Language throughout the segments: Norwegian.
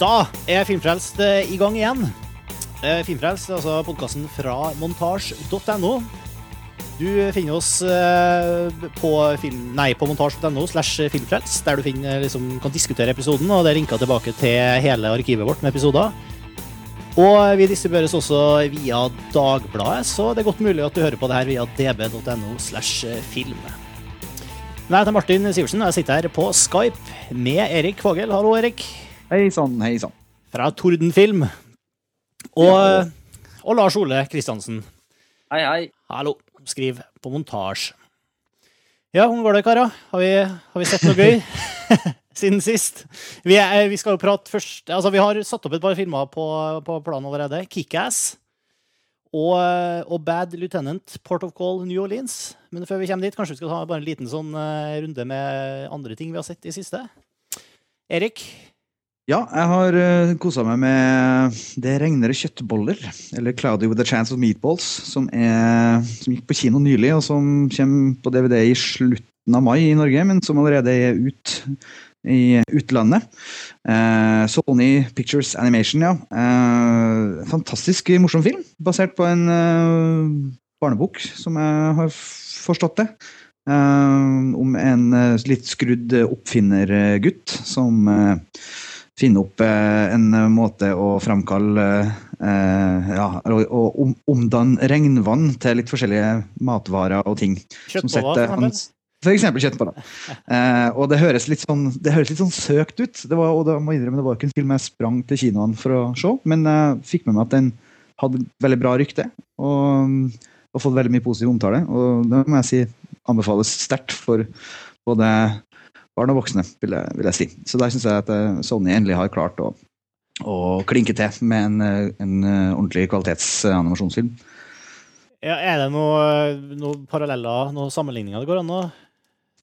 Da er Filmfrelst eh, i gang igjen. Eh, Filmfrelst er altså podkasten fra montasj.no. Du finner oss eh, på, film, nei, på montasj.no slash filmfrelst, der du finner, liksom, kan diskutere episoden, og det er linka tilbake til hele arkivet vårt med episoder. Og vi distribueres også via Dagbladet, så det er godt mulig at du hører på det her via db.no slash film. Jeg heter Martin Sivertsen, og jeg sitter her på Skype med Erik Fagel. Hallo, Erik. Hei sann, hei sann. Fra Tordenfilm. Og, og Lars Ole Kristiansen. Hei, hei. Hallo. Skriv på montasje. Ja, hvordan går det, karer? Har vi, har vi sett noe gøy siden sist? Vi, er, vi, skal jo prate først Altså, vi har satt opp et par filmer på, på planen allerede. Kickass og, og, Bad Lieutenant, Port of Call, New Orleans. Men før vi kommer dit, kanskje vi skal ta bare en liten sånn runde med andre ting vi har sett i siste. Erik? Ja, jeg har uh, kosa meg med Det regner kjøttboller, eller Cloudy with a Chance of Meatballs, som, er, som gikk på kino nylig, og som kommer på DVD i slutten av mai i Norge, men som allerede er ut i utlandet. Uh, Sony Pictures Animation, ja. Uh, fantastisk morsom film, basert på en barnebok, som jeg har forstått det. om en litt skrudd oppfinnergutt som finne opp eh, en måte å framkalle eh, Ja, og om, omdanne regnvann til litt forskjellige matvarer og ting. Kjøttboller, for eksempel kjøttboller. Eh, og det høres litt sånn det høres litt sånn søkt ut. Det var, og det må innrømme, det var ikke en film jeg sprang til kinoen for å se, men jeg fikk med meg at den hadde veldig bra rykte. Og, og fått veldig mye positiv omtale. Og det må jeg si anbefales sterkt for både barn og voksne, vil jeg, vil jeg si. Så der syns jeg at eh, Sony endelig har klart å, å klinke til med en, eh, en eh, ordentlig kvalitetsanimasjonsfilm. Ja, er det noen noe paralleller, noen sammenligninger det går an å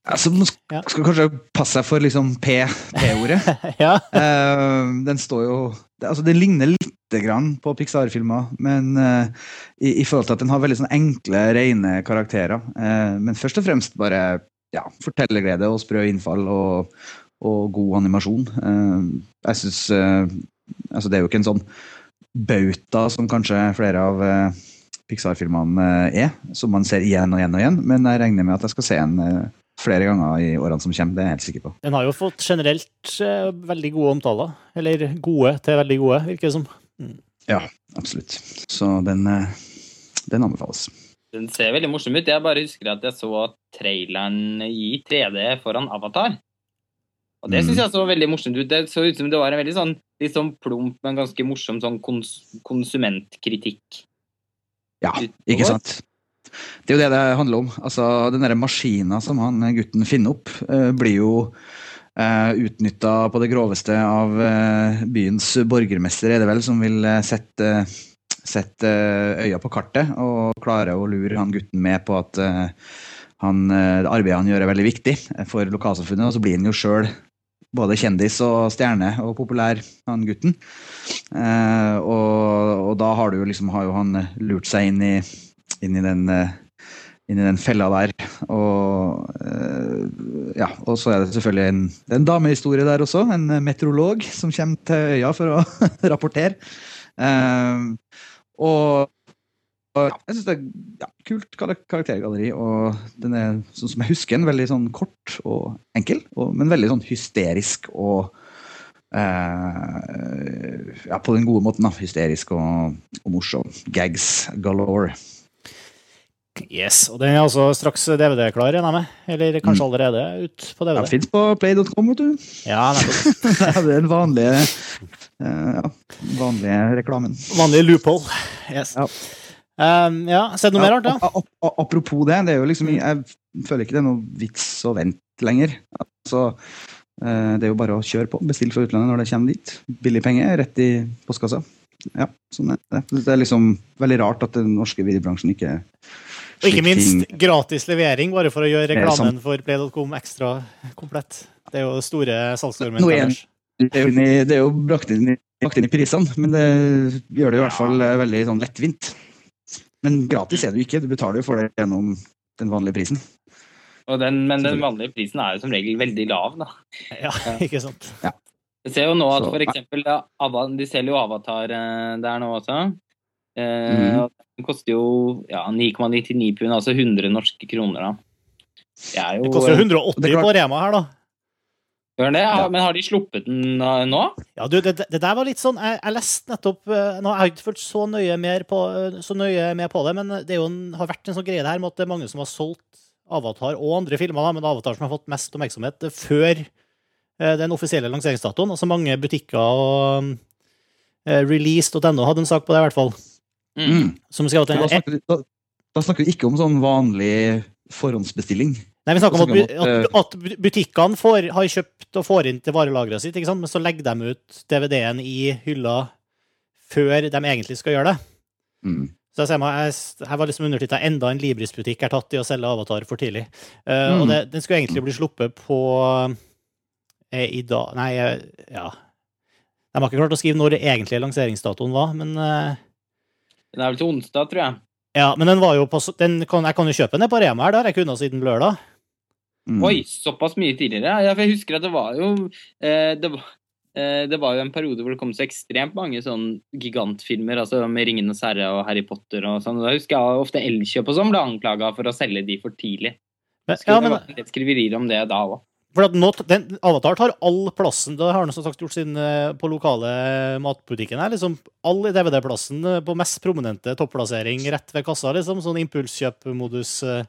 Altså, man skal, skal kanskje passe seg for liksom P-ordet. ja. uh, den står jo altså Den ligner lite grann på Pixar-filmer, men uh, i, i, forhold til at den har veldig sånn enkle, rene karakterer. Uh, men først og fremst bare ja, fortellerglede og sprø innfall og, og god animasjon. Uh, jeg syns uh, Altså, det er jo ikke en sånn bauta som kanskje flere av uh, Pixar-filmene er, som man ser igjen og igjen og igjen, men jeg regner med at jeg skal se den flere ganger i årene som kommer. Det er jeg helt sikker på. Den har jo fått generelt veldig gode omtaler. Eller gode til veldig gode, virker det som. Mm. Ja, absolutt. Så den, den anbefales. Den ser veldig morsom ut. Jeg bare husker at jeg så traileren i 3D foran Avatar. Og det syns mm. jeg så veldig morsomt ut. Det så ut som det var en veldig sånn, litt sånn plump, men ganske morsom sånn kons konsumentkritikk. Ja, ikke sant. Det er jo det det handler om. Altså, Den derre maskina som han gutten finner opp, eh, blir jo eh, utnytta på det groveste av uh, byens borgermester, er det vel, som vil uh, sette setter øya på kartet og klarer å lure han gutten med på at uh, han, uh, det arbeidet han gjør, er veldig viktig for lokalsamfunnet. Og så blir han jo sjøl både kjendis og stjerne og populær, han gutten. Og, og, da har, du liksom, har jo han lurt seg inn i, inn i den inn i den fella der. Og, ja, og så er det selvfølgelig en, en damehistorie der også. En meteorolog som kommer til øya for å rapportere. Uh, og, og jeg syns det er ja, kult karaktergalleri. Og den er, sånn som jeg husker den, veldig sånn kort og enkel, og, men veldig sånn hysterisk og eh, Ja, på den gode måten, da. Hysterisk og, og morsom. Gags galore. Yes, og den er altså straks DVD-klar, regner jeg med? Eller kanskje mm. allerede ut på DVD? Den Fins på play.com, vet du. Ja, det er den vanlige Eh, ja, vanlige reklamen. Vanlige loophole. Yes. Ja. Um, ja, Sett noe ja, mer rart, da? Apropos det, det er jo liksom, jeg føler ikke det er noe vits å vente lenger. Altså, eh, det er jo bare å kjøre på. Bestill fra utlandet når det kommer dit. Billig penger, rett i postkassa. Ja, sånn er det. Det er liksom veldig rart at den norske videobransjen ikke Og ikke minst gratis levering, bare for å gjøre reklamen for Play.com ekstra komplett. Det er jo store salgsargumenter deres. Det er jo, brakt inn, brakt inn, i prisene, men det gjør det i hvert fall eh, veldig sånn lettvint. Men gratis er det jo ikke, du betaler jo for det gjennom den vanlige prisen. Den, men den vanlige prisen er jo som regel veldig lav, da. Ja, ikke sant. Ja. Jeg ser jo nå at f.eks. for eksempel De selger jo Avatar eh, der nå også. Eh, Mhm. Den koster jo ja, 9,99 pund, altså 100 norske kroner, da. Det er jo Det koster jo 180 er klart- på Rema her, da. Gjør det? Ja, Ja. Men har de sluppet den nå? Ja, du, det, det der var litt sånn Jeg, jeg leste nettopp eh, Nå har jeg ikke fulgt så nøye, mer på, eh, så nøye med på det, men det er jo en, har vært en sånn greie der med at det er mange som har solgt Avatar og andre filmer, da, men Avatar som har fått mest oppmerksomhet før den offisielle lanseringsdatoen. Altså mange butikker og eh, Release.no hadde en sak på det, i hvert fall. Mm. Som til en... Da snakker, vi- da, da snakker vi ikke om sånn vanlig forhåndsbestilling. Nei, vi snakker om at, at, at butikkene får, har kjøpt og får inn til varelageret sitt, ikke sant? men så legger de ut DVD-en i hylla før de egentlig skal gjøre det. Mm. Så jeg ser meg, jeg, her var liksom undertitlet 'Enda en Libris-butikk er tatt i å selge Avatar for tidlig'. Uh, Mm. Og det, den skulle egentlig bli sluppet på eh, i dag Nei, eh, ja De har ikke klart å skrive når det egentlige lanseringsdatoen var, men eh, Den er vel til onsdag, tror jeg. ja, men den var jo på den kan, Jeg kan jo kjøpe den på Rema her, det har jeg kunnet siden lørdag. Mm. Oi, såpass mye tidligere? Ja, for jeg husker at det var jo eh, det, var, eh, det var jo en periode hvor det kom så ekstremt mange sånn gigantfilmer, altså med 'Ringenes herre' og 'Harry Potter' og sånn. Da husker jeg ofte Elkjøp og sånn ble anklaga for å selge de for tidlig. Men, ja, men, det var litt skriverier om det da òg. For at nå, den, Avatar tar all plassen. Det har han som sagt gjort sin eh, på lokale matbutikken her. Liksom, all DVD-plassen eh, på mest prominente topplassering rett ved kassa. liksom, Sånn impulskjøpmodus. eh.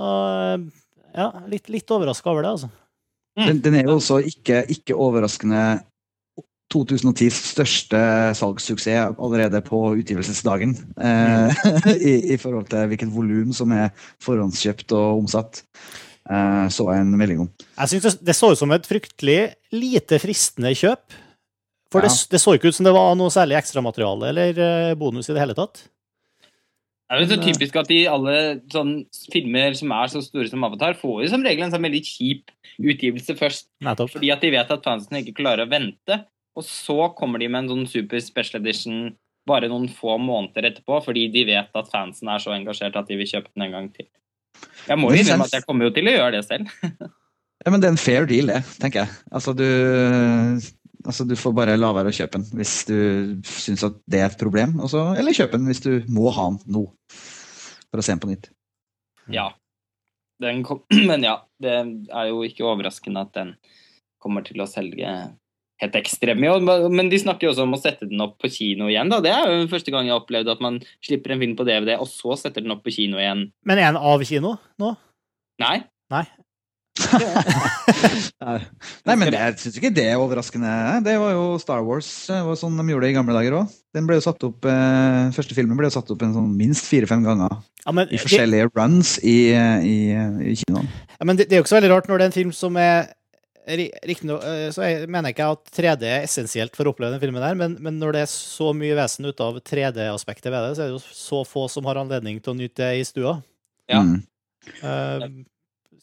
Og ja, litt, litt overraska over det, altså. Den, den er jo også ikke, ikke overraskende 2010s største salgssuksess allerede på utgivelsesdagen. Eh, i, I forhold til hvilket volum som er forhåndskjøpt og omsatt. Eh, så jeg en melding om. Jeg synes det, det så ut som et fryktelig lite fristende kjøp. For det, Ja. det så ikke ut som det var noe særlig ekstramateriale eller eh, bonus i det hele tatt. Det er jo så eh, typisk at de alle sånn filmer som er så store som Avatar, får jo som regel en sånn veldig kjip utgivelse først. Nettopp. Fordi at de vet at fansen ikke klarer å vente. Og så kommer de med en sånn super special edition bare noen få måneder etterpå, fordi de vet at fansen er så engasjert at de vil kjøpe den en gang til. Jeg må jo innrømme at jeg kommer jo til å gjøre det selv. Ja, men det er en fair deal, det, tenker jeg. Altså, du, altså, du får bare la være å kjøpe den hvis du syns at det er et problem. Også, eller kjøpe den hvis du må ha den nå. For å se den på nytt. Ja. Den kom, men ja, det er jo ikke overraskende at den kommer til å selge helt ekstremt Men de snakker jo også om å sette den opp på kino igjen. da. Det er jo første gang jeg har opplevd at man slipper en film på DVD, og så setter den opp på kino igjen. Men er den av kino nå? Nei. Nei, Nei, men det- jeg syns ikke det er overraskende. Det var jo Star Wars. Det var sånn de gjorde det i gamle dager òg. Den ble jo satt opp, eh, første filmen ble jo satt opp en sånn minst fire-fem ganger Ja, men, i det, forskjellige runs i, i, i kinoen. ja, men det, det er jo ikke så veldig rart når det er en film som er Riktignok eh, så jeg, mener jeg ikke at 3D er essensielt for å oppleve den filmen der, men, men når det er så mye vesen ut av 3D-aspektet ved det, så er det jo så få som har anledning til å nyte det i stua. Ja. Mm. Eh,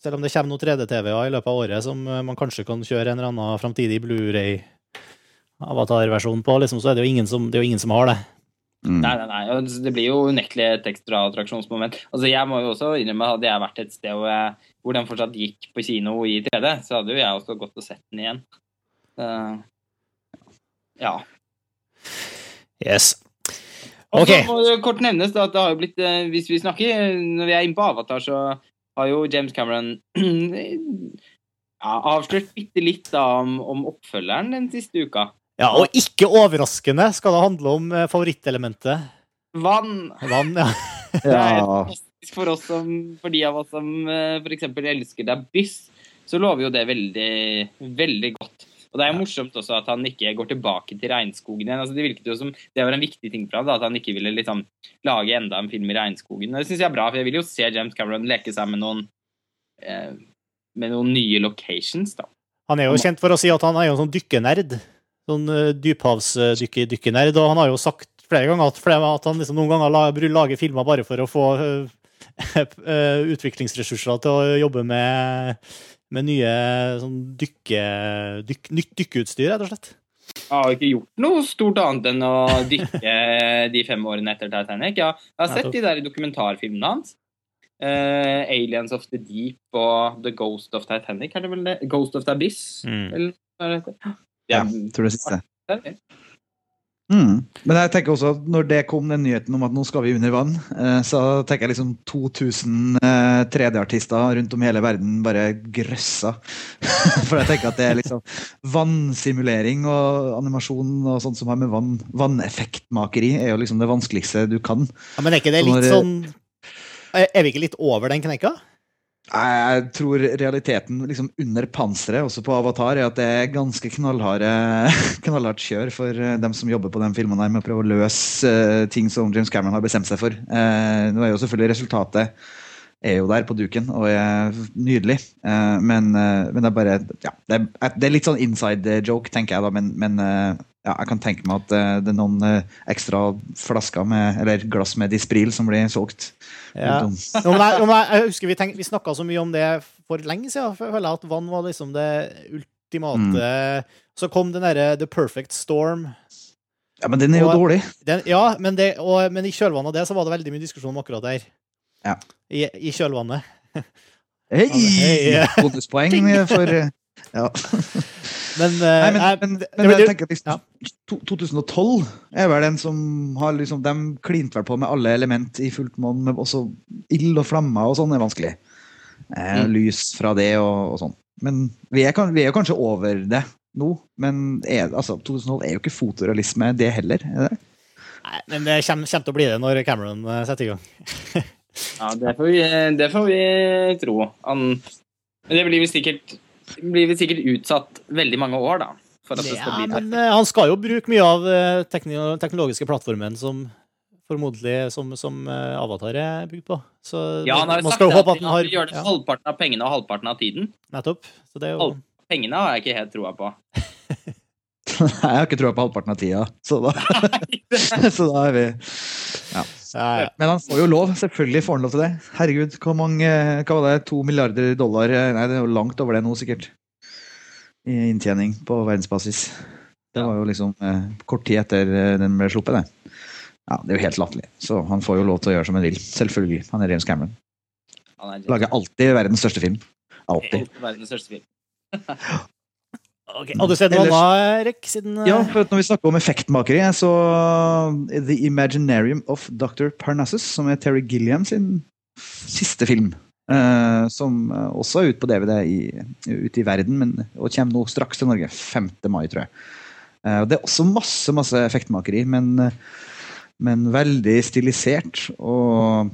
selv om det kommer noen 3D-TV-er i løpet av året som eh, man kanskje kan kjøre en eller annen framtidig Blu-ray-avatar-versjon på, liksom, så er det jo ingen som, det er jo ingen som har det. Mm. Nei, nei, nei. Det blir jo unektelig et ekstra attraksjonsmoment. Altså, Jeg må jo også innrømme at hadde jeg vært et sted hvor, jeg, hvor den fortsatt gikk på kino i 3D, så hadde jo jeg også gått og sett den igjen. Uh, ja. Yes. Og så Ok. må det kort nevnes da, at det har jo blitt eh, Hvis vi snakker Når vi er inne på Avatar, så har jo James Cameron ja, avslørt bitte litt da om, om oppfølgeren den siste uka. Ja, og ikke overraskende skal det handle om eh, favorittelementet Vann! vann. Ja. Ja. For oss som, for de av oss som f.eks. for eksempel elsker The Byss, så lover jo det veldig, veldig godt. Og det er jo morsomt også at han ikke går tilbake til regnskogen igjen. Altså, det virket jo som det var en viktig ting for ham, da, at han ikke ville liksom lage enda en film i regnskogen. Og Det syns jeg er bra, for jeg vil jo se James Cameron leke seg med noen eh, med noen nye locations, da. Han er jo kjent for å si at han er jo en sånn dykkenerd. Sånn uh, dyphavsdykkernerd. Og han har jo sagt flere ganger at, flere, at han liksom noen ganger la, bru- lager filmer bare for å få uh, utviklingsressurser til å jobbe med, med nye sånn dykke, dyk, nytt dykkeutstyr, rett og slett. Jeg har ikke gjort noe stort annet enn å dykke de fem årene etter Titanic. Ja, jeg har sett de der dokumentarfilmene hans. Uh, 'Aliens of the Deep' og 'The Ghost of Titanic', er det vel det? 'Ghost of the Abyss'. Mm. Eller Ja, tror det siste. Mm. Men jeg tenker også at når det kom den nyheten om at nå skal vi under vann, eh, så tenker jeg liksom 2000 eh, 3D-artister rundt om hele verden bare grøssa. For jeg tenker at det er liksom vannsimulering og animasjon og sånt som har med vann, vanneffektmakeri, er jo liksom det vanskeligste du kan. Ja, men er ikke det litt sånn Er vi ikke litt over den kneika? Jeg tror realiteten liksom under panseret også på Avatar er at det er ganske knallhardt kjør for eh, dem som jobber på den filmen her med å prøve å løse eh, ting som James Cameron har bestemt seg for. Eh, nå er jo selvfølgelig resultatet er jo der på duken og er nydelig, eh, men, eh, men det er bare ja, det, er, det er litt sånn inside joke, tenker jeg da, men, men eh, ja, jeg kan tenke meg at eh, det er noen eh, ekstra flasker med, eller glass med Dispril som blir solgt. Ja. Jo, men jeg, jeg, husker Vi, tenk- vi snakka så mye om det for lenge siden. For jeg føler at vann var liksom det ultimate Så kom den derre The Perfect Storm. Ja, men den er jo Og- dårlig. Den, ja, men, det, og, men i kjølvannet av det så var det veldig mye diskusjon om akkurat der. Ja. I, I kjølvannet. Hei! Hei. Bonuspoeng for ja. Men, uh, Nei, men, jeg- men, men det- jeg tenker liksom, ja. 2012 er vel den som har liksom De klinte vel på med alle element i fullt monn, med også ild og flammer og sånn er vanskelig. Eh, Mm. Lys fra det og, og sånn. Men vi er, vi er jo kanskje over det nå. Men er, altså, 2012 er jo ikke fotorealisme, det heller. Er det? Nei, men det kommer, kommer til å bli det når Cameron eh, setter i gang. Ja, det får vi, det får vi tro. Han, men det blir vi sikkert, blir vi sikkert utsatt veldig mange år, da. For at det skal Ja, bli men eh, han skal jo bruke mye av eh, teknologiske plattformen som formodentlig som, som eh, Avatar er bygd på. Så Ja, han har jo man sagt skal jo håpe at han har gjør det ja, halvparten av pengene og halvparten av tiden. Nettopp. Så det er jo Halv- Pengene har jeg ikke helt troa på. Nei, Jeg har ikke troa på halvparten av tida, så da, så da er vi ja, ja. Men han får jo lov. Selvfølgelig får han lov til det. Herregud, hvor mange hva var det, to milliarder dollar Nei, det er jo langt over det nå, sikkert. I inntjening på verdensbasis. Det var jo liksom eh, kort tid etter eh, den ble sluppet, det. Ja, Det er jo helt latterlig. Så han får jo lov til å gjøre som han vil. Selvfølgelig. Han er James Cameron. Han er Lager alltid verdens største film. Alltid. verdens største film. Ok, Har du sett noe annet, Erik? Siden eh, Ja, for når vi snakker om effektmakeri, så The Imaginarium of Dr. Parnassus, som er Terry Gilliam sin siste film. Uh, som eh, også er ute på DVD i, ute i verden, men, og kommer nå straks til Norge. 5. mai, tror jeg. Uh, det er også masse masse effektmakeri, men, eh, men veldig stilisert. Og,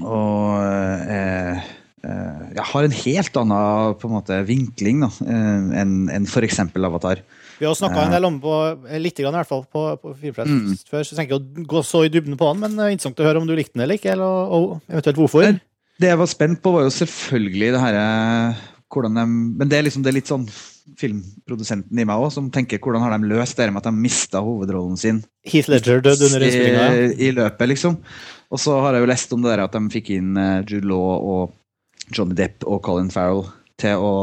og eh, eh, jeg har en helt annen på en måte, vinkling eh, enn enn f.eks. Avatar. Vi har snakka en del om på, eh, litt grann i hvert fall på, på Mm. før, så jeg tenker ikke å gå så i dybden på den, men er interessant å høre om du likte den eller ikke, eller, og, eventuelt hvorfor. Det jeg var spent på, var jo selvfølgelig det herre hvordan de, Men det er liksom det er litt sånn filmprodusenten i meg òg, som tenker hvordan har de løst det med at de mista hovedrollen sin Heath Ledger død under. I, i løpet, liksom. Og så har jeg jo lest om det der at de fikk inn eh, Jude Law og Johnny Depp og Colin Farrell til å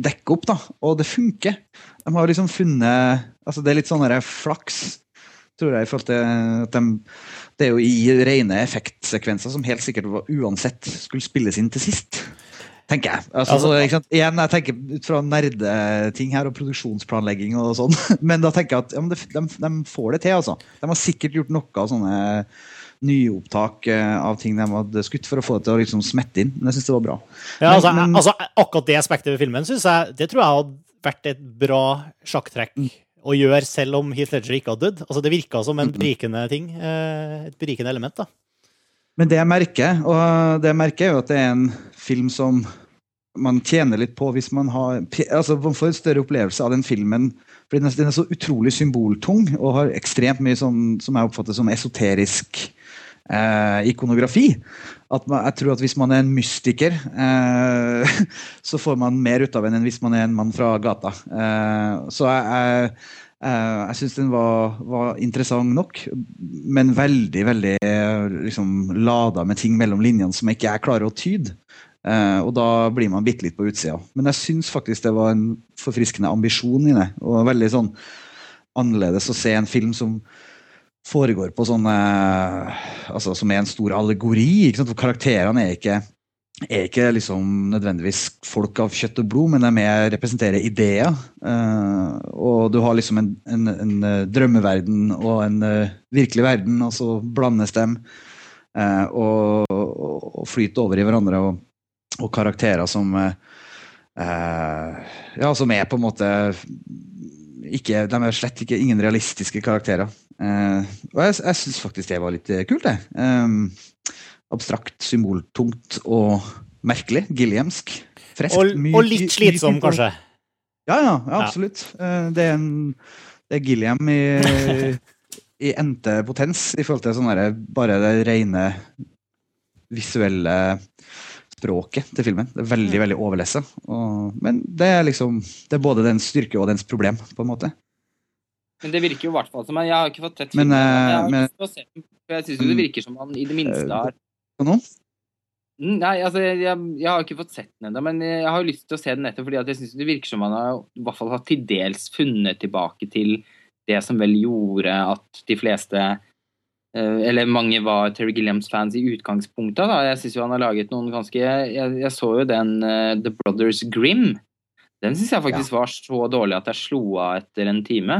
dekke opp, da. Og det funker. De har liksom funnet Altså, det er litt sånn flaks, tror jeg, i forhold til at de Det er jo i rene effektsekvenser som helt sikkert var, uansett skulle spilles inn til sist. Tenker jeg. Altså, Altså- så? Igjen, jeg tenker ut fra nerdeting her og produksjonsplanlegging og sånn, men da tenker jeg at ja, det, de, de får det til, altså. De har sikkert gjort noe av sånne nyopptak eh, av ting de hadde skutt for å få det til å liksom smette inn. Men jeg syns det var bra. Ja, altså, Men- altså, akkurat det aspektet ved filmen synes jeg, det tror jeg hadde vært et bra sjakktrekk å gjøre, selv om Heath Ledger ikke hadde dødd. Altså, det virka som en berikende ting. eh, Et berikende element. da. Men det jeg merker, og det jeg merker er jo at det er en film som man tjener litt på hvis man har altså Man får en større opplevelse av den filmen. Fordi den den er så utrolig symboltung og har ekstremt mye sånn, som jeg oppfatter som esoterisk eh, ikonografi. At man, jeg tror at hvis man er en mystiker, eh, så får man mer ut av den enn hvis man er en mann fra gata. Eh, så jeg, jeg, eh, jeg syns den var, var interessant nok, men veldig veldig eh, liksom, lada med ting mellom linjene som ikke jeg klarer å tyde. Eh, og da blir man bitte litt på utsida. Men jeg syns faktisk det var en forfriskende ambisjon i det. Og veldig sånn annerledes å se en film som foregår på sånne Altså som er en stor allegori. Ikke sant? For karakterene er ikke er ikke liksom nødvendigvis folk av kjøtt og blod, men de er, representerer ideer. Uh, og du har liksom en, en, en, eh, drømmeverden og en uh, virkelig verden, og så blandes dem uh, og, og, og, flyter over i hverandre. Og, og karakterer som Ja, som er på en måte ikke, De er slett ikke ingen realistiske karakterer. og jeg, jeg syns faktisk det var litt kult, det. Abstrakt, symboltungt og merkelig. Gilliamsk. Fresk. Og, og litt slitsom, kanskje? Ja, ja, ja, absolutt. Det, er en, det er Gilliam i, i endte potens i forhold til sånn bare det rene visuelle språket til filmen. Det er veldig mm. veldig overlesse. men det er liksom Det er både dens styrke og dens problem, på en måte. Men det virker jo i hvert fall som Jeg har ikke fått sett filmen. Men, jeg, har men, jeg syns jo det virker som han i det minste eh, har på noe? Mm, nei, altså, jeg, jeg, har ikke fått sett den ennå, men jeg har jo lyst til å se den nettopp fordi jeg synes det virker som han har i hvert fall har til dels funnet tilbake til det som vel gjorde at de fleste eh, eller mange var Terry Gilliams-fans i utgangspunktet. Da. Jeg syns jo han har laget noen ganske Jeg, jeg så jo den uh, The Brothers Grim. Den syns jeg faktisk ja. var så dårlig at jeg slo av etter en time.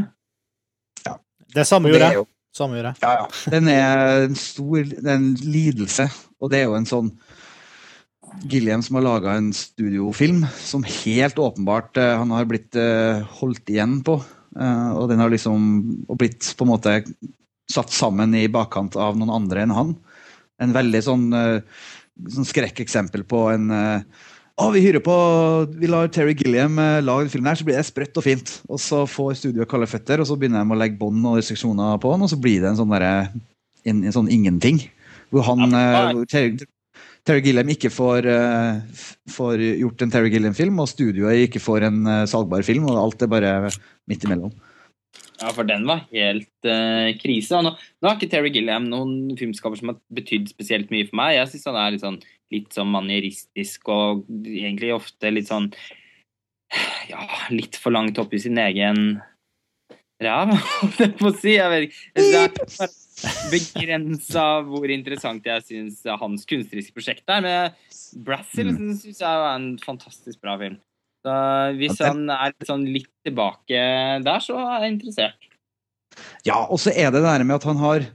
Ja. Det samme gjorde jeg. Samme gjorde jeg. Ja, ja. Den er en stor det er en lidelse og det er jo en sånn Gilliam som har laga en studiofilm som helt åpenbart uh, han har blitt uh, holdt igjen på. Uh, og den har liksom blitt på en måte satt sammen i bakkant av noen andre enn han. En veldig sånn, sånn skrekkeksempel på en å, vi hyrer på, vi lar Terry Gilliam lage en film her, så blir det sprøtt og fint. Og så får studioet kalde føtter, og så begynner de å legge bånd og restriksjoner på han, og så blir det en sånn, der, en, en sånn ingenting. Hvor han uh, Terry, Terry Gilliam ikke får, uh, får, gjort en Terry Gilliam-film, og studioet ikke får en uh, salgbar film, og alt er bare midt imellom. Ja, for den var helt uh, krise. Nå, nå, har ikke Terry Gilliam noen filmskaper som har betydd spesielt mye for meg. Jeg syns han er litt sånn, litt sånn manieristisk og egentlig ofte litt sånn Ja, litt for langt opp i sin egen ræv, holdt jeg på å si. Jeg vet ikke begrensa hvor interessant jeg syns hans kunstneriske prosjekt er. Men Brazil mm. syns jeg er en fantastisk bra film. Så hvis han er sånn litt tilbake der, så er jeg interessert. Ja, og så er det det der med at han har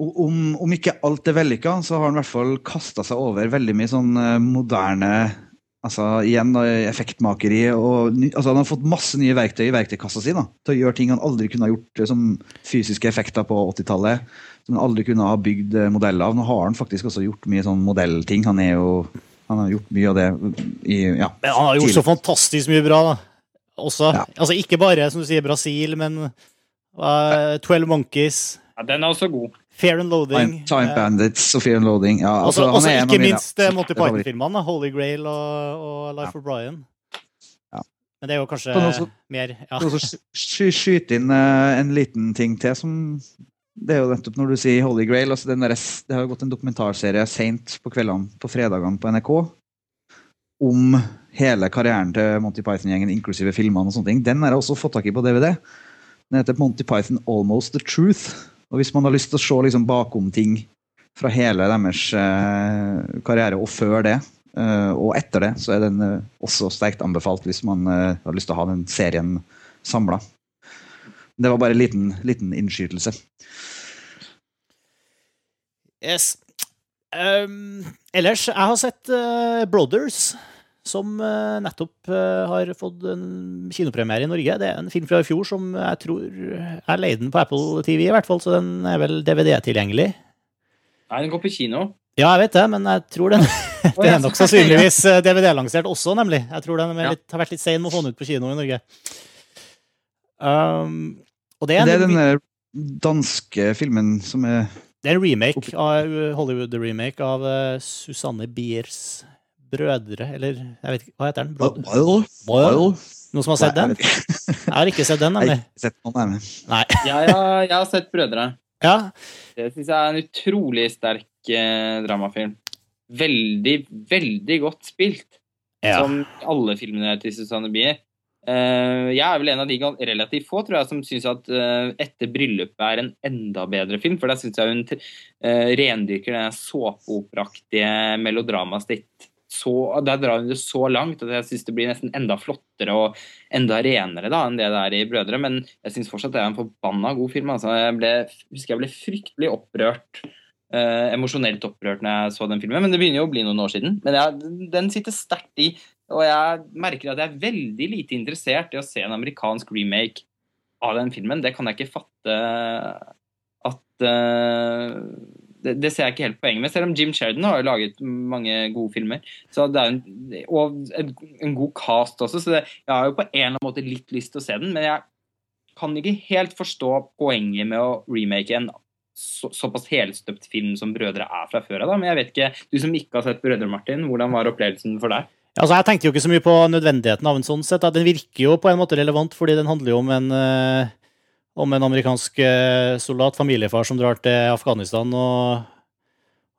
om, om ikke alt er vellykka, så har han i hvert fall kasta seg over veldig mye sånn eh, moderne Altså igjen da, effektmakeri. og altså Han har fått masse nye verktøy i verktøykassa si da, til å gjøre ting han aldri kunne ha gjort eh, som fysiske effekter på 80-tallet. Som han aldri kunne ha bygd eh, modeller av. Nå har han faktisk også gjort mye sånn modellting. Han er jo han har gjort mye av det i ja, Men han har gjort tidlig. så fantastisk mye bra, da. Også. Ja. Altså ikke bare som du sier Brasil, men uh, Twelve Monkeys. Ja, den er også god. Fair and Loading. Time, time Bandits og Fair and Loading. Ja, altså, også, også ikke minst mine, Monty Python-filmene. Holy Grail og, og Life ja. of Brian. Ja. Men det er jo kanskje også, mer ja. Skyte inn uh, en liten ting til som Det er jo nettopp når du sier Holy Grail. Altså der, det har jo gått en dokumentarserie seint på kveldene på fredagene på NRK om hele karrieren til Monty Python-gjengen, inklusive filmene og sånne ting. Den har jeg også fått tak i på DVD. Den heter Monty Python Almost the Truth. Og hvis man har lyst til å se liksom bakom ting fra hele deres eh, karriere og før det, eh, og etter det, så er den eh, også sterkt anbefalt hvis man eh, har lyst til å ha den serien samla. Det var bare en liten, liten innskytelse. Yes. Um, ellers, jeg har sett uh, Brothers som uh, nettopp uh, har fått en kinopremiere i Norge. Det er en film fra i fjor som jeg tror er leid den på Apple TV, i hvert fall, så den er vel DVD-tilgjengelig. Nei, den går på kino. Ja, jeg vet det, men jeg tror den Det er nok sannsynligvis DVD-lansert også, nemlig. Jeg tror den litt, har vært litt sein med å få den ut på kino i Norge. Um, og det er, det er den danske filmen som er Det er en remake av Hollywood-remake av Susanne Biers brødre, eller jeg vet ikke, hva heter den? Brødre? Boyle? Noen som har sett den? Jeg har ikke sett den, nemlig. Sett noen, Nei. ja, ja, jeg har sett Brødre. Ja. Det syns jeg er en utrolig sterk eh, dramafilm. Veldig, veldig godt spilt. Ja. Som alle filmene til Susanne Bier. Uh, jeg er vel en av de relativt få tror jeg, som syns at uh, Etter bryllupet er en enda bedre film. For der syns jeg hun uh, rendyrker den såpeoperaktige melodramaet sitt så, der drar hun det så langt at jeg syns det blir nesten enda flottere og enda renere da, enn det det er i 'Brødre'. Men jeg syns fortsatt det er en forbanna god film. Altså, jeg ble, husker jeg ble fryktelig opprørt. Eh, emosjonelt opprørt når jeg så den filmen, men det begynner jo å bli noen år siden. Men jeg, den sitter sterkt i, og jeg merker at jeg er veldig lite interessert i å se en amerikansk remake av den filmen. Det kan jeg ikke fatte at uh, det, det, ser jeg ikke helt poenget med, selv om Jim Sheridan har jo laget mange gode filmer. Er en, og en, en god cast også, så det, jeg har jo på en eller annen måte litt lyst til å se den. Men jeg kan ikke helt forstå poenget med å remake en så, såpass helstøpt film som 'Brødre' er fra før av. Men jeg vet ikke, du som ikke har sett 'Brødre', Martin, hvordan var opplevelsen for deg? Altså, jeg tenkte jo ikke så mye på nødvendigheten av en sånn sett. Den virker jo på en måte relevant, fordi den handler jo om en, uh, om en amerikansk uh, soldat, familiefar, som drar til Afghanistan og,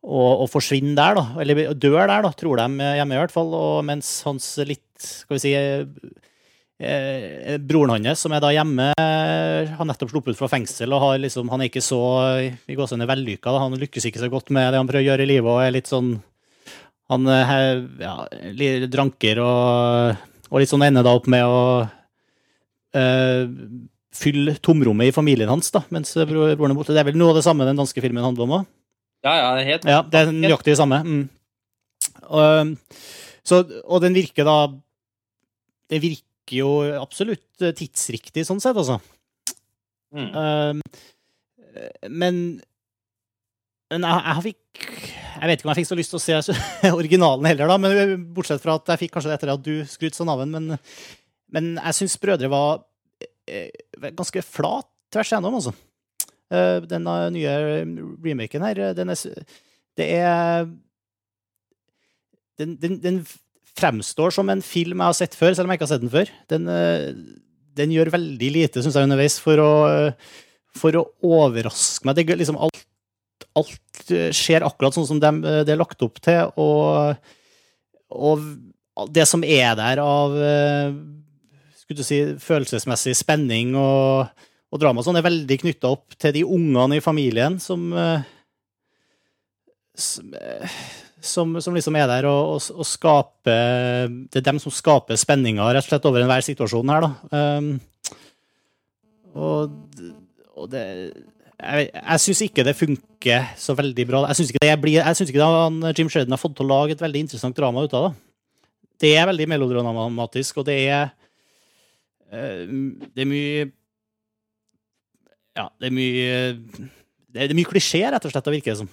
og, og, forsvinner der, da. Eller dør der, da, tror de hjemme i hvert fall. Og mens hans litt, skal vi si eh, broren hans, som er da hjemme, har nettopp sluppet ut fra fengsel og liksom, han er ikke så i gåsehudene vellykka. Han lykkes ikke så godt med det han prøver å gjøre i livet og er litt sånn Han eh, ja, dranker og, og litt sånn ender da opp med å uh, fylle tomrommet i familien hans da, mens broren er borte. Det er vel noe av det samme den danske filmen handler om òg? Ja, ja, helt. Ja, det er nøyaktig det samme. Mm. Og, så, og den virker da Det virker jo absolutt eh, tidsriktig sånn sett, altså. Mm. Uh, men men jeg, jeg, fikk Jeg vet ikke om jeg fikk så lyst til å se originalen heller, da, men bortsett fra at jeg fikk kanskje det etter at du skrøt sånn av den. Men, men jeg syns Brødre var eh, ganske flat tvers igjennom, altså. Uh, den nye remaken her, den er Det er den, den, den fremstår som en film jeg har sett før, selv om jeg ikke har sett den før. Den, eh, den gjør veldig lite, syns jeg, underveis for å, for å overraske meg. Det, liksom alt, alt, skjer akkurat sånn som de, det er lagt opp til, og, og det som er der av eh, skulle du si, følelsesmessig spenning og, og drama, sånn, er veldig knytta opp til de ungene i familien som, eh, som som, som, liksom er der og, og, og, skaper Det er dem som skaper spenninga rett og slett over enhver situasjon her, da. Um, og, og, det Jeg, jeg syns ikke det funker så veldig bra. Jeg syns ikke, det blir, jeg synes ikke han, Jim Sheridan har fått til å lage et veldig interessant drama ut av det. Det er veldig melodramatisk, og det er uh, Det er mye Ja, det er mye det er mye klisjé, rett og slett, det virker det som.